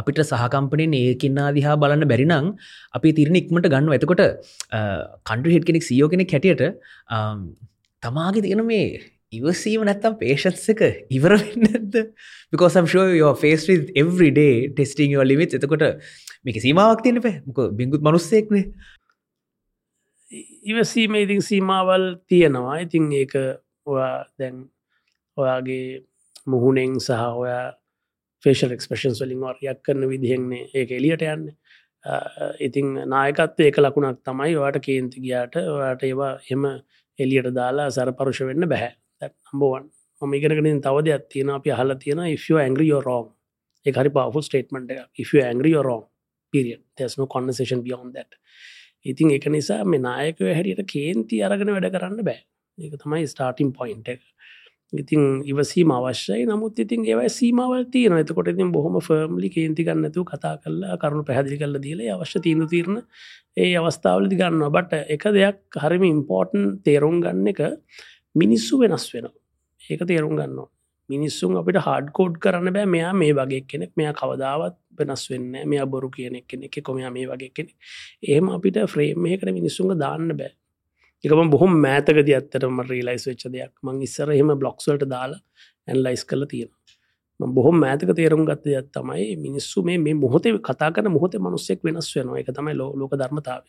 අපිට සහකම්පනෙන් ඒකින්නා දිහා බලන්න බැරිනං අපි තිරණ ඉක්මට ගන්න ඇතකොට කන්ඩ හිට කෙනෙක් සියෝ කෙනෙක් හැටියට තමාගේ තියෙන මේ ඉවසීම නැත්තම් පේෂන්ස එක ඉවර වෙන්නද because I'm sure you're faced with every day testing your limits. එතකොට මේක සීමාවක් තියෙන පැ මොක බිංගුත් මනුස්සෙක්නේ ඉවසීම ඉතින් සීමාවල් තියෙනවා ඉතින් ඒක ඔයා දැන් ඔයාගේ මුහුණෙන් සහ ඔයා ෆේෂල් එක්ස්පේෂන් වලින් වර්යක් කරන විදිහෙන්නේ ඒක එලියට යන්න ඉතින් නායකත්ව ඒක ලකුණක් තමයි වාට කේන්ති ගියාට ඔයාට ඒවා එම එලියට දාලා සර පරුෂ වෙන්න බැහැ නම්බවන් මම ඉගෙනගෙන තව දෙයක් තියෙන අපි අහලා තියෙන if you angry you're wrong. ඒ හරි powerful statement එක if you angry you're wrong. Period. There's no conversation beyond that. ඉතින් එක නිසා මේ නායකව හැටියට කේන්ති අරගෙන වැඩ කරන්න බෑ. ඒක තමයි ස්ටාටිම් පොයින්ට එක. ඉතින් ඉවසීම අවශ්‍යයි. නමුත් ඉතින් ඒවයි සීමවල් තියන එතකොට ඉතින් බොහොම ෆර්ම්ලි කේන්ති ගන්නතු කතා කරලා කරුණු පැහදිලි කල්ල දීල අවශ්‍ය තීන්දු තිරණ ඒ අවස්ථාවලදි ගන්න බට එක දෙයක් හරිම ඉම්පෝර්ටන් තේරුම් ගන්න එක මිනිස්සු වෙනස් වෙන ඒක තේරුම් ගන්නවා. මිනිස්සුන් අපිට හඩකෝඩ් කරන්න බෑ. මෙයා මේ වගේ කෙනෙක්. මෙයා කවදාවත් වෙනස් වෙන්න මෙයා බොරු කියනෙක් කෙනෙක්. කොමයා මේ වගේ කෙනෙක්. ඒම අපිට ෆ්‍රේම්මයකට මිනිස්සුන්ග දාන්න බෑ. එකම බොහොම මෑතකද ඇත්තරම රීලයිස් වෙච්ච දෙයක්. මං ඉස්සර එහෙම බ්ලොක්ස්වලට දාලා ඇන්ලයිස් කල තියෙන බොහොම මෑතක තේරුම් ගත්ත දෙයක් තමයි මිනිස්සු මේ මොහොතේ කතා කන මොහොත මනුස්සෙක් වෙනස් වෙනවා. එක තමයි ලෝ ලෝක ධර්මතාව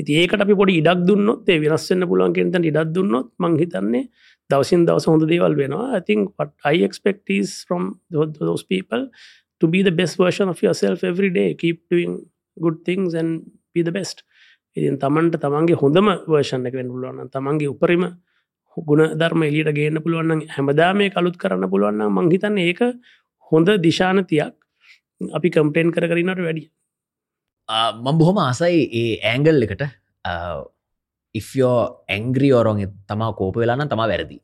ඉති ඒකට අපි පොඩි ඉඩක් දුන්නොත් ඒ වෙනස්සන්න පුලුවන් කෙනට ඉඩක් දුන්නොත් මංහිතන්නේ දවසින් දවස හොඳ දේවල් වෙනවා. I think what I expect is from those people to be the best version of yourself every day. Keep doing good things and be the best. ඉතින් තමන්ට තමන්ගේ හොඳම වර්ෂණ එක වෙන පුළුවන් තමන්ගේ උපරිම ගුණ ධර්ම එලියට ගේන්න පුළුවන් හැමදා මේ කලුත් කරන්න පුළුවන් මංහිතන්න ඒක හොඳ දිශානතියක් අපි කම්පලේන් කර කරිනට වැඩිය. මං බොහොම ආසයි ඒ ඇංගල් එකට. ඉෆෝ ඇංග්‍රී ඕරොන් තමා කෝප වෙලාන තමා වැරදි.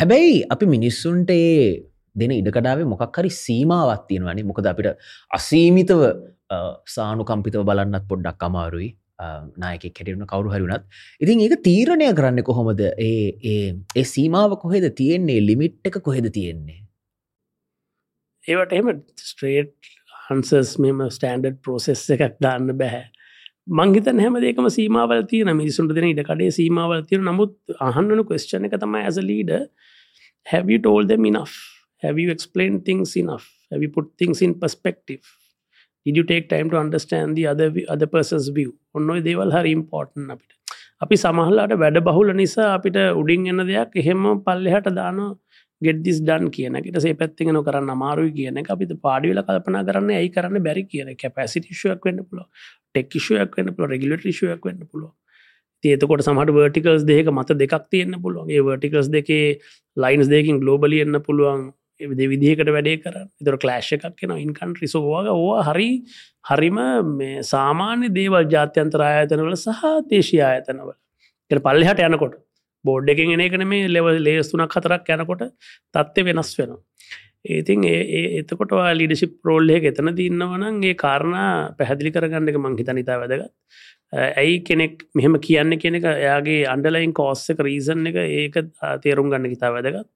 හැබැයි අපි මිනිස්සුන්ට ඒ දෙන ඉඩකඩාවේ මොකක් හරි සීමාවත් තියෙනවනේ මොකද අපිට අසීමිතව සානුකම්පිතව බලන්නත් පොඩ්ඩක් අමාරුයි. නායක කැටරුණ කවරු හරුනත් ඉතින් ඒක තීරණය කරන්න කොහොමද? ඒ ඒ සීමාව කොහෙද තියෙන්නේ? ලිමිට් එක කොහෙද තියෙන්නේ? ඒවට එම ස්ට්‍රේට් හන්සස් මෙම ස්ටන්ඩඩ් පෝසෙස් එකක් දාන්න බැහැ. මංහිත හැම දෙකම සීමාවල් තියන මිනිසුන්ට දෙන ඉඩ කඩේ සීමාවල් තියන නමුත් අහන්නනු කස්චන එක තමයි ඇස ලීඩ have you told them enough? Have you explained things enough? Have you put things in perspective? Did you take time to understand the other other person's view? ඔන්නොයි දේවල් හරි ඉම්පෝර්ටන් අපිට. අපි සමහල්ලාට වැඩ බහුල නිසා අපිට උඩින් එන්න දෙයක් එහෙම පල්ලෙහට දානවා. ගෙඩ්දිස් ඩන් කියනකට සේ පැත්තිගෙන කරන්න අමාරුයි කියන අපිට පාඩිවල කල්පනා කරන්න ඇයි කරන්න බැරි කියන කැපසිටිෂුවක් වන්න පුල ටෙක්කිෂුවක් වන්න පුල රෙගිලටරිෂුවක් වන්න පුළුව ඒතකොට සමට වර්ටිකල්ස් දෙක මත දෙකක් තියෙන්න්න පුළුවන්. ඒ වර්ටිකල්ස් දෙකේ ලයින්ස් දෙකින් ගලෝබලි එන්න පුළුවන්. එවිද විදිහකට වැඩේ කර තර කලෑශ් එකක් කෙන ඉන්කන්ට්‍රි සෝවාග ඕ හරි හරිම මේ සාමාන්‍ය දේවල් ජාත්‍යන්තර ආයතනවල සහ දේශී ආයතනවල. පල්ලෙහට යනකොට බෝඩ් එකෙන් එන එකන මේ ලෙවල් ලේස්තුනක් හතරක් යැනකොට තත්ත්ය වෙනස් වෙනවා. ඒතින් ඒ එතකොට ලිඩිසිප් රෝල්ලය එතන තින්නවනන්ගේ කාරණා පැහැදිලි කරගන්න එක මංහිත නිතා වැදගත්. ඇයි කෙනෙක් මෙහෙම කියන්න කෙනෙක එයාගේ අන්ඩලයින් කෝස්සක රීසන් එක ඒක තේරුම් ගන්න හිතා වැදගත්.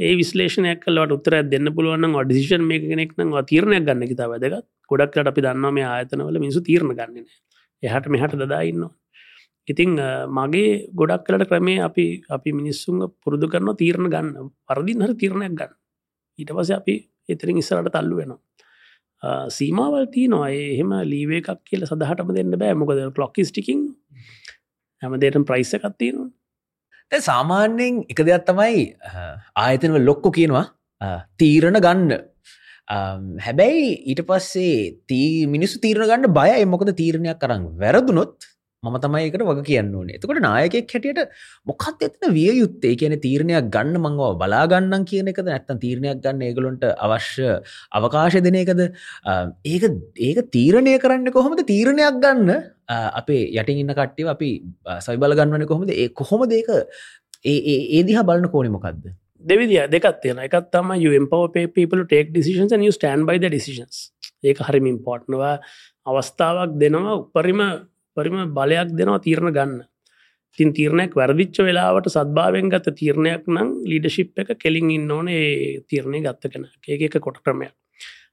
ඒ විශ්ලේෂනයක් කලට උත්තර දෙන්න පුළුවන් ඩිසිෂන් මේ කෙනෙක් නම් තීරණයක් ගන්න හිතා වැදගත් ගොඩක්ට අපි දන්නවා මේ ආයතනවල මිසු තීරණ ගන්නන එහට මෙහට දදාඉන්නවා ඉතිං මගේ ගොඩක් කලට ක්‍රමේ අපි අපි මිනිස්සුන් පුරුදු කරන තීරණ ගන්න. පරදින් හර තීරණයක් ගන්න. ඊට පස අපි එතරින් ඉස්සරට තල්ලු වෙනවා. සීමාවල් තියනවා. එහෙම ලීවේ එකක් කියල සදහටම දෙන්න බෑ. මොකද ලොක්කිස්ටිකින් හැමදේට ප්‍රයිස එකත්තියනවා සාමාන්‍යයෙන් එක දෙයක් තමයි ආයතනව ලොක්කො කියනවා තීරණ ගන්න. හැබැයි ඊට පස්සේ තී මිනිස්සු තීරණ ගන්න බය එමොකද තීරණයක් කරන්න වැරදුනොත් මම තමයිකට වග කියන්න ඕනේ. එතකොට නායකෙක් හැටියට මොකත් එතන විය යුත්තේ? කියන තීරණයක් ගන්න මංව බලාගන්නන් කියන එකද? නැත්තන් තීරණයක් ගන්න ඒගලොන්ට අවශ්‍ය අවකාශ දෙන එකද? ඒක ඒක තීරණය කරන්න කොහොමද? තීරණයක් ගන්න අපේ යටින් ඉන්න කට්ටිව අපි සයිබල ගන්නවන කොහොමද? ඒ කොහොම දෙක ඒ දිහා බලන්න කෝනි මොකක්ද දෙවිදිිය දෙකත් තියෙන එකත් තම යම්පව people take decisions and you stand by the decisions. ඒක හරිම ඉම්පෝර්ට්නවා අවස්ථාවක් දෙනවා. උපරිම පරිම බලයක් දෙනවා තීරණ ගන්න. තින් තීරණයක් වැරදිච්ච වෙලාවට සද්භාවෙන් ගත තීරණයක් නම් ලීඩශිප් එක කෙලින් ඉන්න ඕනේ තීරණය ගත්ත කෙන. ඒක එක කොට ක්‍රමයක්.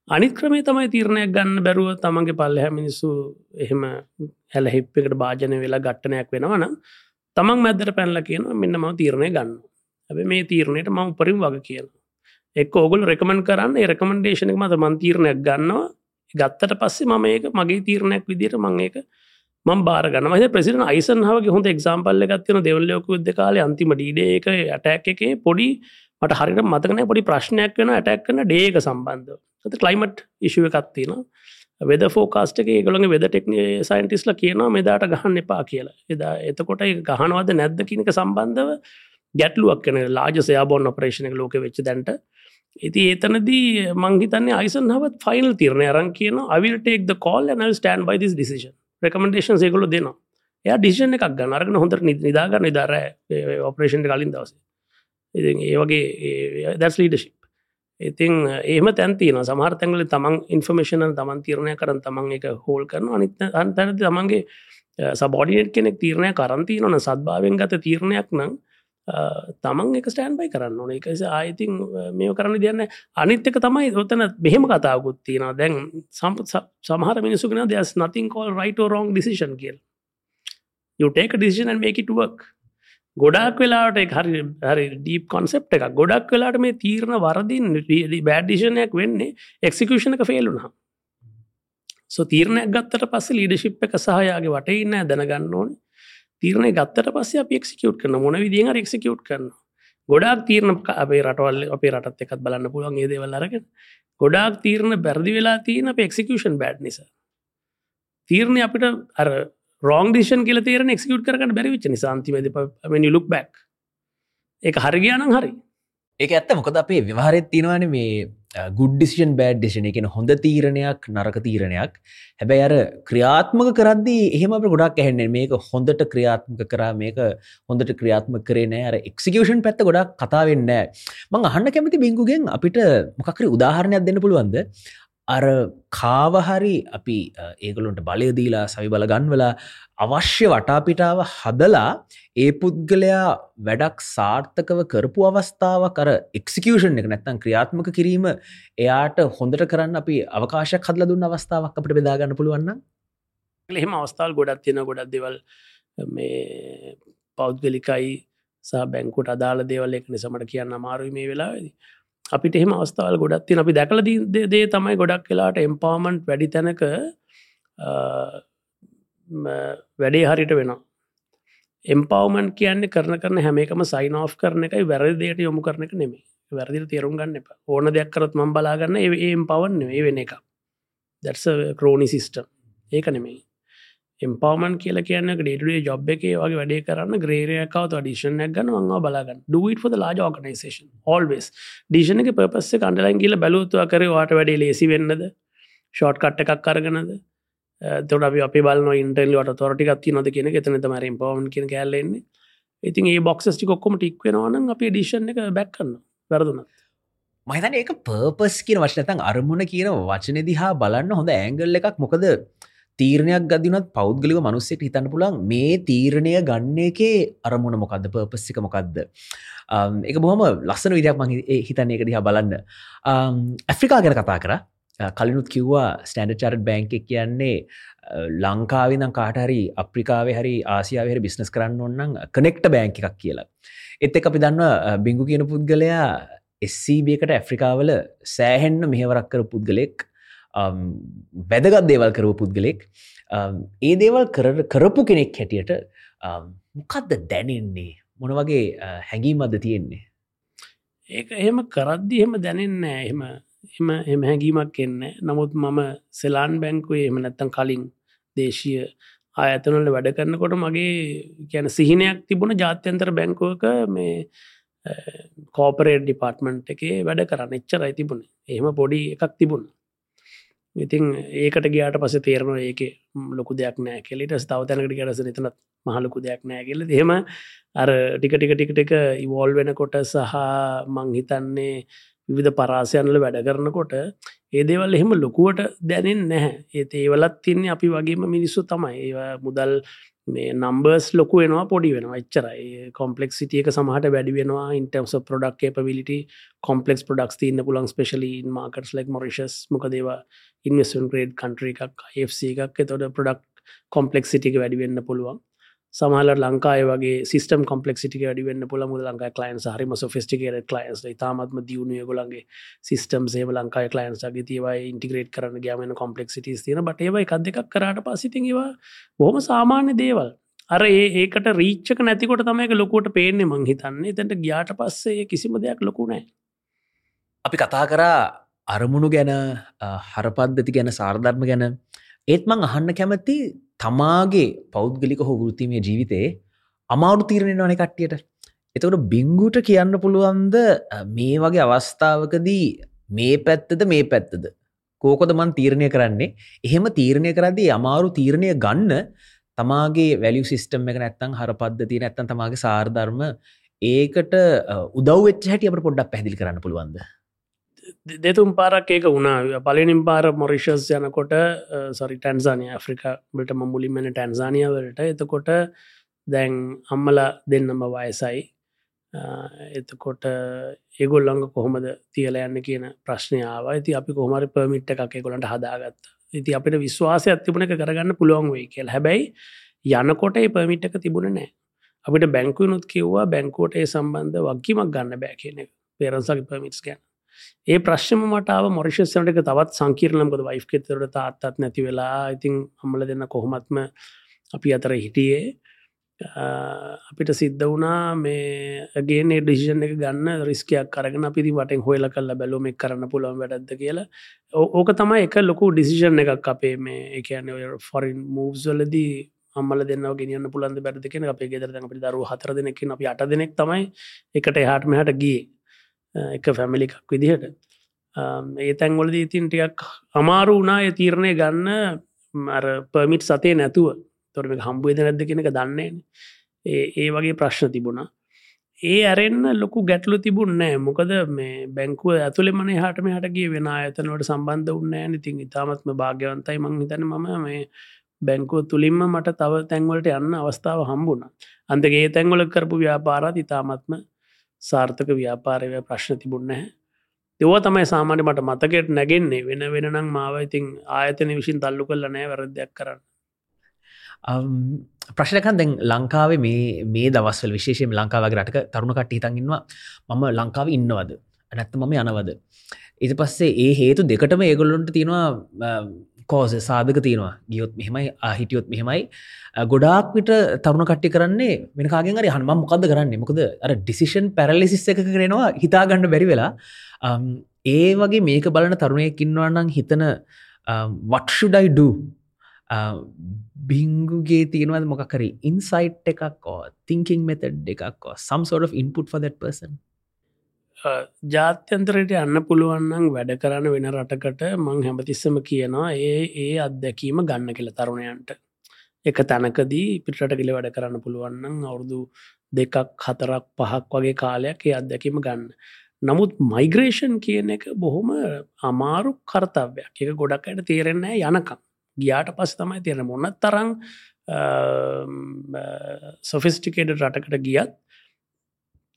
අනිත් ක්‍රමේ තමයි තීරණයක් ගන්න බැරුව තමන්ගේ පල්ලහ මිනිස්සු එහෙම හැල හිප්පකට භාජන වෙලා ගට්ටනයක් වෙනවන තමන් මැදර පැල්ල කියන මෙන්න ම තීරණය ගන්න ඇබ මේ තීරණයට මම උපරින් වග කියන එක් ඕගුල් රෙකමන් කරන්න රෙකමන්ඩේෂනක මත මන්තීරණයක් ගන්නවා. ගත්තට පස්සේ මම ඒක මගේ තීරණයක් විදිට මං ඒක ම බාරගන ම ප්‍රසිට අයිසන් හවගේ හොඳ එක්සාම්පල්ල එකත්තින දෙවල්ලයක ද කාල අන්තිම ඩීඩ එක ඇටැක් එක පොඩි මට හරිට මතකන පොඩි ප්‍රශ්නයක් වෙන ඇටැක් කන ඩේක සම්බන්ධ ඇත කලයිමට් ඉශුව එකත්තින වෙද ෆෝකාස්ට එක ගොළඟ වෙද ටෙක්න සයින්ටිස්ල කියනවා මෙදාට ගහන්න එපා කියලා. එදා එතකොට ගහනවද නැද්ද කියනක සම්බන්ධව ගැටලුවක් කන ලාජ සයාබොන් ඔපරේෂණ ලෝක වෙච්ච දැන්ට. ඉති ඒතනදී මංහිතන්නේ අයිසන් හවත් ෆයිනල් තිරණය අරන් කියන අවිල්ටෙක් ද කෝල් නල් ස්ටන් බයි දිස් ඩිසිෂන් රකමඩේෂන් සේකොල දෙනවා. එය ඩිෂන එකක් ගන්න අරගෙන හොඳට නිදාගන්න නිදාර ඔපරේෂන්ට කලින් දවස. ඉති ඒ වගේ දැස් ලීඩශිප් ඉතින් ඒම තැන්තින සමහර්තැන්ගල තමන් ඉන්ෆර්මේෂන තමන් තීරණය කරන තමන් එක හෝල් කරන අනිත් අන්තැනති තමන්ගේ සබෝඩිනට් කෙනෙක් තීරණය කරන්ති නොන සද්භාවෙන් ගත තීරණයක් නම් තමන් එක ස්ටෑන් බයි කරන්න ඕන. එකස ආයිතින් මේ කරන්න දෙන්න අනිත්තක තමයි ඔතන මෙහෙම කතාකුත් තියෙන දැන් සම්පත් සමහර මිනිසුගෙන දෙස් නතින් කෝල් රයිට රෝන් ඩිසිෂන් කියල්. යුටේක ඩිසිෂන් මේකට වක් ගොඩක් වෙලාට හරි හරි ඩීප් කොන්සෙප් එක ගොඩක් වෙලාට මේ තීරණ වරදින් බෑඩිෂණයක් වෙන්නේ එක්සිකෂණ එක ෆේලුනා සො තීරණයක් ගත්තට පස්ස ලීඩශිප් එක සහයාගේ වටඉන්න දැනගන්න ඕනේ. තීරණය ගත්තට පස්සේ අප එක්සිකියුට් කරන මොන විදිහ එක්සිකියුට් කරන ගොඩක් තීරණ අපේ රටවල් අපේ රටත් එකත් බලන්න පුළුවන් ඒ දේවල් අරගෙන. ගොඩක් තීරණ බැරදි වෙලා තියෙන අප එක්සිකෂන් බෑඩ් නිසා. තීරණය අපිට අර රෝන් දිෂන් කියල තේරන එක්සිකුට් කරන්න බැරිවිච නිසාන්තිමද ලුක් බැක් එක හරිගයානම් හරි. ඒක ඇත්ත. මොකද අපේ විවාහරත් තියෙනවන මේ ගුඩ්ඩිසිෂන් බෑඩ් ඩිෂන එකෙන හොඳ තීරණයක් නරක තීරණයක්. හැබැයි අර ක්‍රියාත්මක කරද්දී එහෙම අප ගොඩක් ඇහෙන්නේ මේක හොඳට ක්‍රියාත්මක කරා මේක හොඳට ක්‍රියාත්ම කරේ අර එක්සිකෂන් පැත්ත ගොඩක් කතාවෙන්න මං අහන්න කැමති බිංගුගෙන් අපිට මොකකර උදාහරණයක් දෙන්න පුළුවන්ද? අර කාවහරි අපි ඒගලොන්ට බලයදීලා සවි බල ගන්වලා අවශ්‍ය වටාපිටාව හදලා ඒ පුද්ගලයා වැඩක් සාර්ථකව කරපු අවස්ථාව කර එක්සිකෂන් එක නැත්තන් ක්‍රියාත්මක කිරීම එයාට හොඳට කරන්න අපි අවකාශයක් හදල දුන්න අවස්ථාවක් අපට බෙදාගන්න පුළුවන්න එහෙම අවස්ථාල් ගොඩක් තියෙන ගොඩක් දෙවල් මේ පෞද්ගලිකයි සහ බැංකුට අදාළ දේවල් එක නිසමට කියන්න අමාරුයි මේ වෙලාවෙදී. අපිට එහෙම අවස්ථාවල් ගොඩක් තින අපි දැකල දේ තමයි ගොඩක් වෙලාට එම්පාමන්ට් වැඩි තැනක වැඩේ හරිට වෙන එම්පවමන් කියන්න කරන කරන හැම එකම සයින් ඔෆ් කරන එකයි වැරදියට යොමු කරන එක නෙමේ වැරදිර තේරුම් ගන්න එප. ඕන දෙයක් කරත් මම් බලාගන්න ඒ එම් පවන්න ඒ වෙන එක දැස ක්‍රෝනි සිිස්ටම් ඒක නෙමෙයි. එම්පවමන් කියල කියන්න ඩේටේ ජොබ් එක වගේ වැඩේ කරන්න ග්‍රේරයකාව ඩිෂන ගන්න වා බලාගන්න. ඩට ොද ලාජ ඕගනයිසේෂන් ඔල්වෙස් ඩිෂන එක පපස්ස කණඩලන් කියල බැලුත්තුව කර වාට වැඩේ ලේසි වෙන්නද? ෂෝට් කට්ට එකක් කරගනද තොට අපි අපි බල ඉන්ටල් වට තොරටි ති නොද කියෙන එතන තම පවන් කියෙන කැල්ලෙන්නේ ඉතින් ඒ බොක්සස්ටි කොක්කොම ටික් වෙනවාන අපි ඩිෂන් එක බැක්කන්න වැරදුන මහිතන ඒක පර්පස් කියන වශනතන් අරමුණ කියන වචන දිහා බලන්න හොඳ ඇංගල් එකක්. මොකද තීරණයක් ගදිනත් පෞද්ගලික මනුස්සෙට හිතන්න පුළන් මේ තීරණය ගන්න එකේ අරමුණ මොකක්ද පපස්සික මොකක්ද එක බොහම ලස්සන විදයක් ම හිතන්න එක දිහා බලන්න. ඇෆ්‍රිකා ගැන කතා කර. කලිනුත් කිව්වා ස්ටන්ඩ චරට් බැංක කියන්නේ ලංකාවිනම් කාටහරි අප්‍රිකාවේ හරි ආසියාවහර බිස්නස් කරන්න ඔන්නන් කනෙක්ට බෑංක එකක් කියලා. එත් එක අපි දන්න බිංගු කියන පුද්ගලයා එස්සබකට ඇෆ්‍රිකාවල සෑහෙන්න මෙහවරක් කර පුද්ගලෙක්. Um, වැදගත් දේවල් කරව පුද්ගලෙක්. Um, ඒ දේවල් කරපු කෙනෙක් හැටියට um, මොකක්ද දැනෙන්නේ? මොන වගේ uh, හැඟීමද තියෙන්නේ? ඒක එහෙම කරද්දි එහෙම දැනෙන්නේ එහෙම එම එම හැඟීමක් එන්න නමුත් මම සෙලාන් බැංකුවේ එම නැත්තන් කලින් දේශය ආයතනල වැඩ කරන්නකොට මගේ ගැන සිහිනයක් තිබුණ ජාත්‍යන්තර බැංකුවක මේ uh, කෝපරේට ඩිපාර්ට්මන්ට් එකේ වැඩ කරන්න එච්චර අයිතිබුණ එහෙම පොඩි එකක් තිබුණ. ඉතින් ඒකට ගයාට පස තේරනවා ඒක ලොකු දෙයක් නෑ කෙලෙට ස්ථාවතැනකට කියරස නතනත් මහලොකු දෙයක් නෑ කියල. දෙහෙම අර ටික ටික ටිකටික ඉවෝල් වෙනකොට සහ මංහිතන්නේ විවිධ පරාසයන්ල වැඩ කරනකොට ඒ දේවල් එහෙම ලොකුවට දැනෙන් නැහැ. ඒත් ඒවලත් තින්නේ අපි වගේම මිනිස්සු තමයි. ඒ මුදල් මේ නම්බර්ස් ලොකු වෙනවා පොඩි වෙනවා. එච්චරයි. කොම්පලෙක් සිටියක සමහට වැඩි වෙනවා ඉන්ටම්ස පොඩක් කේපවිලිට කොම්පලෙක්ස් පොඩක්ස් තින්න පුලන් ස්පේශලී මාකටස් ලෙක් මොරිශස් මොක දේවා ඉන්වස්න් ග්‍රේඩ් කන්ට්‍ර එකක් FC එකක්. තොට පොඩක් කොම්පලෙක් සිටික වැඩි වෙන්න පුළුවන්. සමහල ලංකාය වගේ සිස්ටම් කොම්පලෙක්සිටික වැඩිවෙන්න පුළ මුද ලංකා කලයින්ස් හරිම සොෆිස්ටිකේට කලයින්ස් තාමත්ම දියුණුව ගොලන්ගේ සිස්ටම් සේ ලංකායි කලයින්ස් ගේ තිවයි ඉන්ටිග්‍රේට් කරන ගෑමන කොම්පලෙක්සිටි තින බට ඒවයි එකක් දෙකක් කරට පසිතිවා බොහම සාමාන්‍ය දේවල්. අර ඒ ඒකට රීච්චක නැතිකොට තමයික ලොකුට පේන්නේ මං හිතන්නේ. තැට ගියාට පස්සේ කිසිම දෙයක් ලොකුනෑ අපි කතා කරා අරමුණු ගැන හරපද්ධති ගැන සාර්ධර්ම ගැන. ඒත් මං අහන්න කැමති තමාගේ පෞද්ගලික හෝ වෘතිමය ජීවිතයේ අමාරු තීරණය වන කට්ටියට. එතකට බිංගුට කියන්න පුළුවන්ද මේ වගේ අවස්ථාවකදී මේ පැත්තද මේ පැත්තද? කෝකොද මන් තීරණය කරන්නේ? එහෙම තීරණය කරදී අමාරු තීරණය ගන්න තමාගේ වැලිය සිිස්ටම් එක නැත්තං හර පද්ධතිය නැත්තන් තමාගේ සාර්ධර්ම ඒකට උදව් හැට අප පොඩ්ඩක් පැදිලි කරන්න පුළුවන්ද? දෙතුම් පාරක් ඒක වුණා. පලනින් පාර මොරිෂස් යනකොට සරි ටැන්සානය ඇෆ්‍රිකාට මුලින්මෙන ටැන්සානියවලට එතකොට දැන් අම්මල දෙන්නම වයසයි එතකොට ඒගොල්ලඟ කොහොමද තියල යන්න කියන ප්‍රශ්නයාව ඇති අපි කොහමරි පමිට් එකක් කොලට හදාගත්ත. ඉති අපිට විශ්වාසය අත්තිබුණ එක කරගන්න පුළුවන් වේ කියල්. හැබැයි යනකොට ඒ පමිට් එක තිබුණ නෑ අපිට බැංකුවනුත් කිව්වා බැංකෝට ඒ සම්බන්ධ වක්කිමක් ගන්න බෑ කියන පේරන්සගේ පමිටස් ගැන. ඒ ප්‍රශ්ම මටාව මොරිශස්සනට එක තවත් සංකීරණමකද වයිෆ් කෙතරට තාත්තත් නැති වෙලා ඉතින් අම්මල දෙන්න කොහොමත්ම අපි අතර හිටියේ. අපිට සිද්ධ වුණා මේගේ ඩිසිෂන් එක ගන්න රිස්කයක් කරගෙන පිති වටෙන් හොයල කල්ල බැලුම එක් කරන්න පුළුවන් වැඩද කියලා. ඕක තමයි එක ලොකු ඩිසිෂන් එකක් අපේ මේ එකන ෆොරින් මූව්ස්වලදී අම්මල දෙන්න ගෙනියන්න පුළන්ද බැරිදකෙන අපේ ගෙදර අපි දරු හතර දෙනෙකින් අපි අට දෙනෙක් තමයි. එකට එහාට මෙහට ගිය. එක ෆැමිලි එකක් විදිහට. ඒ තැන්වලද ඉතින් ටියක් අමාරු වුණා ඒ තීරණය ගන්න. මර පර්මිට් සතේ නැතුව. තොරම හම්බුවද නැද්ද කෙනක දන්නේ ඒ ඒ වගේ ප්‍රශ්න තිබුණා. ඒ ඇරෙන්න්න ලොකු ගැටලු තිබුන්නෑ මොකද මේ බැංකුව ඇතුළෙ මන හටම හටගේ වෙන අයතනවට සම්බන්ධ උන්නෑ ඉතින් ඉතාමත්ම භාග්‍යවන්තයි මං හිතන මම මේ බැංකුව තුළින්ම මට තව තැන්වලට යන්න අවස්ථාව හම්බුණ. අන්දගේ තැන්වල කරපු ව්‍යාපාරත් ඉතාමත්ම සාර්ථක ව්‍යාපාරය ප්‍රශ්න තිබුන්නෑ දෙව තමයි සාමාන්‍ය මට මතකෙට නැගෙන්නේ. වෙන වෙනනම් මාව ඉතින් ආයතන විසින් තල්ලු කල්ල නෑ වැරදයක් කරන්න. ප්‍රශ්නකන් දැන් ලංකාවේ මේ මේ දවස්වල් විශේෂයෙන් ලංකාවගේ රටක තරුණ කට හිතන්ගන්නවා මම ලංකාව ඉන්නවද? නැත්ත මම යනවද? ඉති පස්සේ ඒ හේතු දෙකටම ඒගොල්ලොන්ට තියෙනවා කෝස සාධක තියෙනවා. ගියොත් මෙහෙමයි හිටියොත් මෙහෙමයි. ගොඩාක් විට තරුණ කට්ටි කරන්නේ වෙනකාගෙන් හරි හන්ම මොකද කරන්න? මොකද අර ඩිසිෂන් පැරලිසිස් එක කරෙනවා හිතාගන්න බැරි වෙලා. ඒ වගේ මේක බලන තරුණයකින්වන්නන් හිතන වට්ෂුඩයිඩ බිංගුගේ තියෙනවද මොකකරි ඉන්සයිට් එකක්කෝ thinking method එකක්කෝ some sort of input further person ජාත්‍යන්තරයට යන්න පුළුවන්නම් වැඩ කරන්න වෙන රටකට මං හැමතිස්සම කියනවා ඒ ඒ අත්දැකීම ගන්න කෙළ තරුණයන්ට. එක තැනකදී පිටට කෙළ වැඩ කරන්න පුළුවන්නම් අවුරුදු දෙකක් හතරක් පහක් වගේ කාලයක් ඒ අත්දැකීම ගන්න. නමුත් මයිග්‍රේෂන් කියන එක බොහොම අමාරු කර්තවයක් එක ගොඩක් අයට තේරෙන්නේ යනකම්. ගියාට පස් තමයි තියෙන මොන්න තරං සොෆිස්ටිකේඩ රටකට ගියත්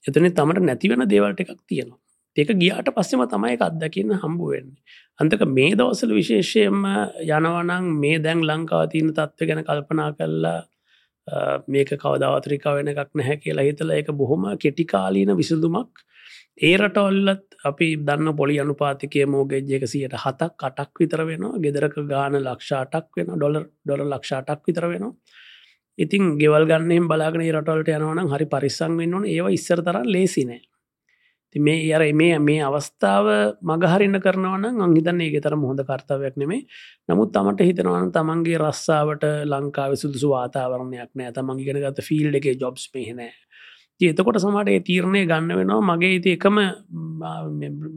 එතන තමට නැතිවෙන දේවල්ට එකක් තියෙනවා. ඒක ගියාට පස්සෙම තමයි එක අත්දකින්න හම්බුවෙන්නේ අන්තක මේ දවසල විශේෂයෙන්ම යනවනං මේ දැන් ලංකාව තියන තත්ව ගැන කල්පනා කරලා මේක කවදවතරිකා වෙන එකක් නැහැ කියලා හිතල එක බොහොම කෙටිකාලීන විසඳුමක්. ඒ රටොල්ලත් අපි දන්න පොලි අනුපාතිකය මෝගෙජ් එකසියට හතක් කටක් විතර වෙනවා. ගෙදරක ගාන ලක්ෂාටක් වෙන ඩොලර් ඩොල ලක්ෂාටක් විතර වෙනවා. ඉතින් ගෙවල් ගන්නෙන් බලාගෙන රටවලට යනවනම් හරි පරිස්සං වෙන්න ඕන. ඒවා ඉස්සර තරන් ලේසිනෑ ති මේ අර මේ මේ අවස්ථාව මගහරින්න කරනවන අංහිතන්නේ ඒ තරම හොඳ කර්තාවයක් නෙමේ නමුත් තමට හිතනවන තමන්ගේ රස්සාාවට ලංකාව සුදුසු වාතාවරණයක් නෑ. තමන්ගේ ගෙන ගත ෆිල්ඩ එක ජොබ්ස් මෙහෙනෑ එතකොට සමට ඒ තීරණය ගන්න වෙනවා. මගේ ඉති එකම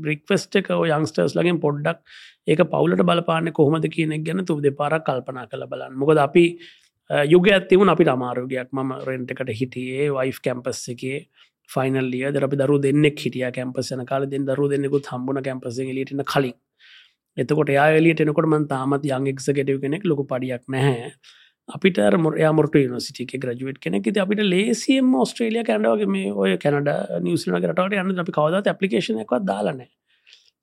බ්‍රික්වස්ට එක යංස්ටර්ස් ලගෙන් පොඩ්ඩක් ඒක පවුලට බලපාන කොහොමද කියනෙක් ගැන තුබ දෙපාරක් කල්පනා කළ බලන්න. මොකද අපි යුග ඇතිවුණ අපිට අමාරුගයක්. මම රෙන්ටකට හිටියේ වයිෆ් කැම්පස් එකේ. ෆයිනල්ලිය දරපි දරු දෙන්නෙක් හිටිය කැම්පසන කාල. දෙන්න දරු දෙන්නෙකුත් හම්බුණ කැම්පස ලිටන කලින්. එතකොට යාලියට එනකොට මන් තාමත් යං එක්ස ගෙටව කෙනෙක් ලොකු පඩියක් නැහැ. අපිට මොරයාමොට නිසිටික ග්‍රජුවට් කෙනෙක්. අපිට ලේසියම් ස්ට්‍රේලිය කැඩවගේ මේ ඔය කැනඩ නිවසිල කරට යන්න අපි කවදත් ඇපලිකේෂන එකක් දාලන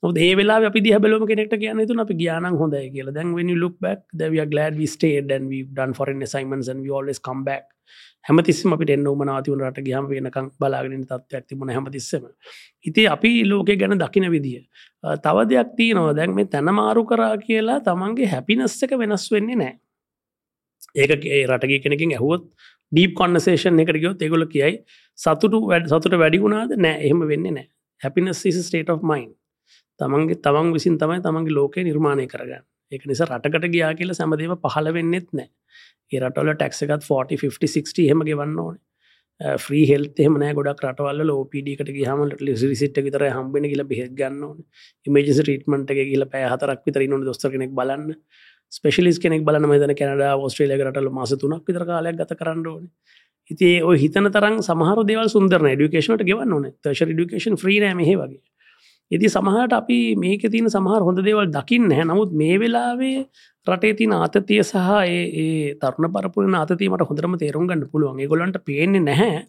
ඒ වෙලා අපි දිහ බලම කෙනෙක්ට කියන තු අපි ගාන හොඳ කියල. දැන් when you look back that we are glad we stayed and we've done foreign assignments and we always come back. හැමතිස්සම අපිට එන්න මනාතිවන රට ගහම වෙනකම් බලාගෙන තත්වයක් තිබුණ හැමතිස්සම. ඉති අපි ලෝකෙ ගැන දකින විදිිය තව දෙයක් තියනවා. දැන් මේ තැනමාරු කරා කියලා තමන්ගේ හැපිනස් එක වෙනස් වෙන්නේ නෑ ඒක රටගේ කෙනකින් ඇහුවොත් ඩීප් කොන්නසේෂන් එකට ගයොත් ඒගොල කියයි සතුටු වැඩ සතුට වැඩි වුණාද? නෑ එහෙම වෙන්න නෑ. හැපිනස් ස්ටේට of මයින් තමන්ගේ තවන් විසින් තමයි තමන්ගේ ලෝකය නිර්මාණය කරගන්න. ඒක නිසා රටකට ගයා කියල සැමදේව පහල වෙන්නෙත් නෑ ඒ රටවල ටක්සකත් 40 හෙම ගෙවන්න ඕන. ්‍රී හෙල්ත එමන ගොඩක් රටවල්ල ලෝපඩිකට හමට ලිසිට විතර හම්බෙන කියල බෙහෙත් ගන්න ඕන. ඉමජස රීටමට එක කියල පෑ හතරක් විතර නො දොස්තර කෙනෙක් බලන්න. ස්පෙශලිස් කෙනෙක් බලන මෙතන කැනඩ ඔස්ට්‍රේලිය රටල මාස තුනක් විතර කාලයක් ගත කරන්න ඕන. ඉති ඔය හිතන තරම් සමහර දෙවල් සුන්දරන ඩිකේෂනට ගෙවන්න ඕන. තශ ඩිකේෂන් ්‍රී මෙහ වගේ. ඉති සමහට අපි මේක තින සමහර හොඳ දේවල් දකින්න හැ නමුත් මේ වෙලාවේ රටේ තින ආතතිය සහ ඒ තරුණ පරපුරන ආතීමට හොඳරම තේරුම් ගන්න පුළුවන්. ගොලන්ට පේන්නේ නැහැ.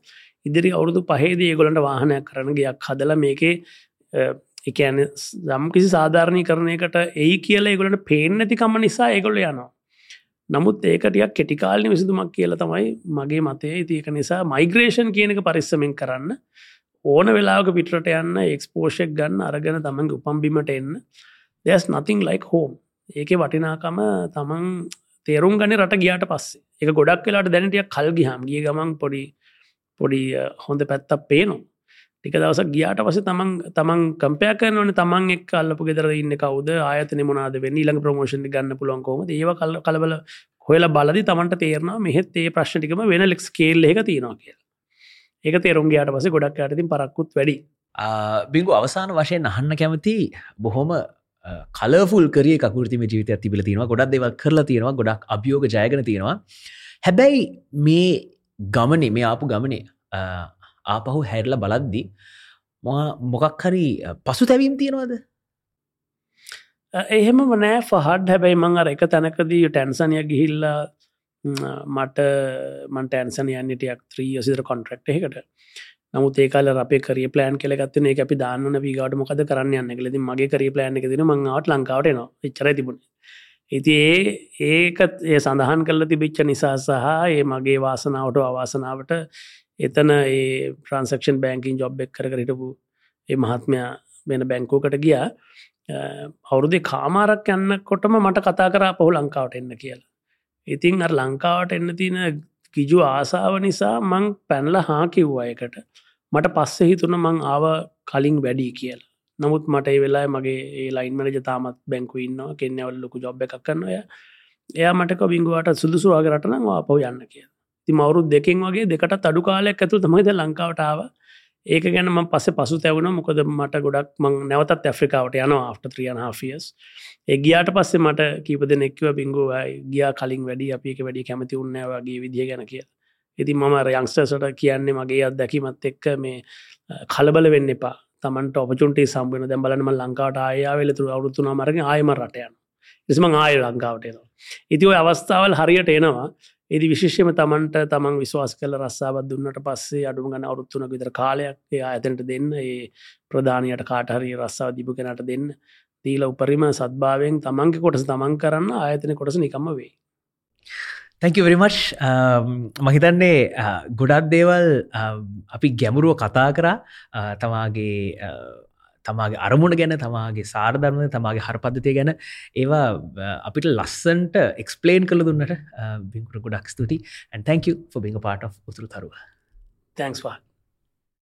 ඉදිරි අවුරුදු පහේදී ඒගොලන්ට වාහනයක් කරනගයක් හදල මේකේ එකන දම් කිසි සාධාරණය කරණයකට එයි කියලා ඒගොලට පේෙන් නැතිකම නිසා ඒගොල්ල යනවා. නමුත් ඒකටයක් කෙටිකාලි විසිදුමක් කියලා තමයි මගේ මතය. ඉතික නිසා මයිග්‍රේෂන් කියනක පරිස්සමෙන් කරන්න. ඕන වෙලාක පිටට යන්න එක්ස්පෝෂක් ගන්න අරගෙන තමන්ගේ උපම්බිමට එන්න. දෙස් නතිං ලයික් හෝම් ඒක වටිනාකම තමන් තේරුම් ගන රට ගියාට පස්සේ. එක ගොඩක් වෙලාට දැනටිය කල්ගි හම් ගිය ගමන් පොඩි පොඩි හොඳ පැත්තක් පේනවා. ටික දවසක් ගියාට පස තමන් තමන් කම්පයක් කරනවන තමන් එක් අල්ලපු ගෙදර ඉන්න කවද ආයතන මොනාද වෙන්න ඊළඟ ප්‍රමෝෂණ ගන්න පුළොන්කෝම ඒව කල් කලබල හොල බලදි තමන්ට තේරන මෙහෙත් ඒ ප්‍රශ්ටිකම වෙන ලෙක් කේල් එක තියෙනවා කියලා. ඒක තේරුම් ගයාට පස ගොඩක් අයටතින් පරක්කුත් වැඩි. බිංගු අවසාන වශයෙන් අහන්න කැමති බොහොම කලෆුල් කරේ කකුරතිම ජීවිත තිබල තියෙනවා. ගොඩක් දෙව කරලා තියෙනවා. ගොඩක් අභියෝග ජයගන තියෙනවා. හැබැයි මේ ගමනේ මේ ආපු ගමනේ ආපහු හැරල බලද්දි මොකක් හරි පසු තැවීම් තියෙනවාද? එහෙම නෑ පහඩ් හැබැයි මං අර එක තැනකදී ටැන්සනය ගිහිල්ලා මට මන්ට ඇන්සන යන්නටයක් ත්‍රී සිදර කොන්ට්‍රක්් එකට නමුත් ඒකාල අපේ කරිය ප්ලෑන් කෙලගත්න ඒ අපි දාන්න වීගට මොකද කරන්න යන්න ලෙද මගේ කරිය ප්ලෑන් එක දින මංවට ලංකාවට නවා එච්චර තිබුණ. ඉති ඒ ඒකත් ඒ සඳහන් කල්ල තිබිච්ච නිසා සහ ඒ මගේ වාසනාවට අවාසනාවට එතන ඒ ප්‍රන්සක්ෂන් බෑංකින් ජොබ් එක් කර හිටපු ඒ මහත්මයා වෙන බැංකෝකට ගියා. අවුරුදි කාමාරක් යන්න කොටම මට කතා කරා පහු ලංකාවට එන්න කියලා. ඉතින් අ ලංකාවට එන්න තියෙන කිජු ආසාාව නිසා මං පැන්ල හා කිව්වායකට මට පස්සේ හිතුන මං ආව කලින් වැඩි කියලා. නමුත් මට ඒ වෙලා මගේ ඒ ලයින් මනජ තාමත් බැංකු ඉන්නවා කෙන්නවල් ලොකු ජොබ් එකක් කරන්නය එයා මටක බිංගුවට සුදුසුවාගේ රටන අපව යන්න කිය ති මවරුත් දෙකින් වගේ දෙකට අඩු කාලයක් ඇතු තමයිද ලංකාවටාව ඒක ගැනම පස පසු තැවුණ මොකද මට ගොඩක් මං නැවතත් ඇෆ්‍රිකාවට යනවා after 3.5ස් එගියාට පස්සේ මට කීප දෙනෙක්ව බිංගුවයි ගියා කලින් වැඩි. අපික වැඩි කැමති උන්න වගේ විදිහ ගැන කිය ඉති මම යංස්ටර්සට කියන්නේ මගේ අත්දැකීමත් එක්ක මේ කලබල වෙන්න එපා. තමන්ට ඔපචුන්ට සම්බන දැ බලනම ලංකාවට ආයා වෙලතුර අවුත්තුනා මරග ආයම රටයන එසම ආය ලංකාවටේනවා ඉති ඔය අවස්ථාවල් හරියට එනවා. එදි විශේෂම තමන්ට තමන් විශවාස කල රස්සාාවත් දුන්නට පස්සේ අඩුම ගන අවරුත්තුනක විතර කාලයක් ඒ ඇතනට දෙන්න ඒ ප්‍රධානයට කාටහරි රස්සාාව දිපු කෙනට දෙන්න. දීල උපරිම සත්භාවයෙන් තමන්ගේ කොටස තමන් කරන්න ආයතන කොටස නිකම්ම වේ තැකවරිමච් මහිතන්නේ ගොඩක් දේවල් uh, අපි ගැමුරුව කතා කරා. Uh, තමාගේ uh, තමාගේ අරමුණ ගැන තමාගේ සාර්ධර්මය තමාගේ හරපද්ධතිය ගැන ඒවා අපිට ලස්සන්ට එක්ස්පලේන් කළ දුන්නට බිංකුර ගොඩක් ස්තුති and thank you for being a part of උතුරු තරුව. තැන්ක්වා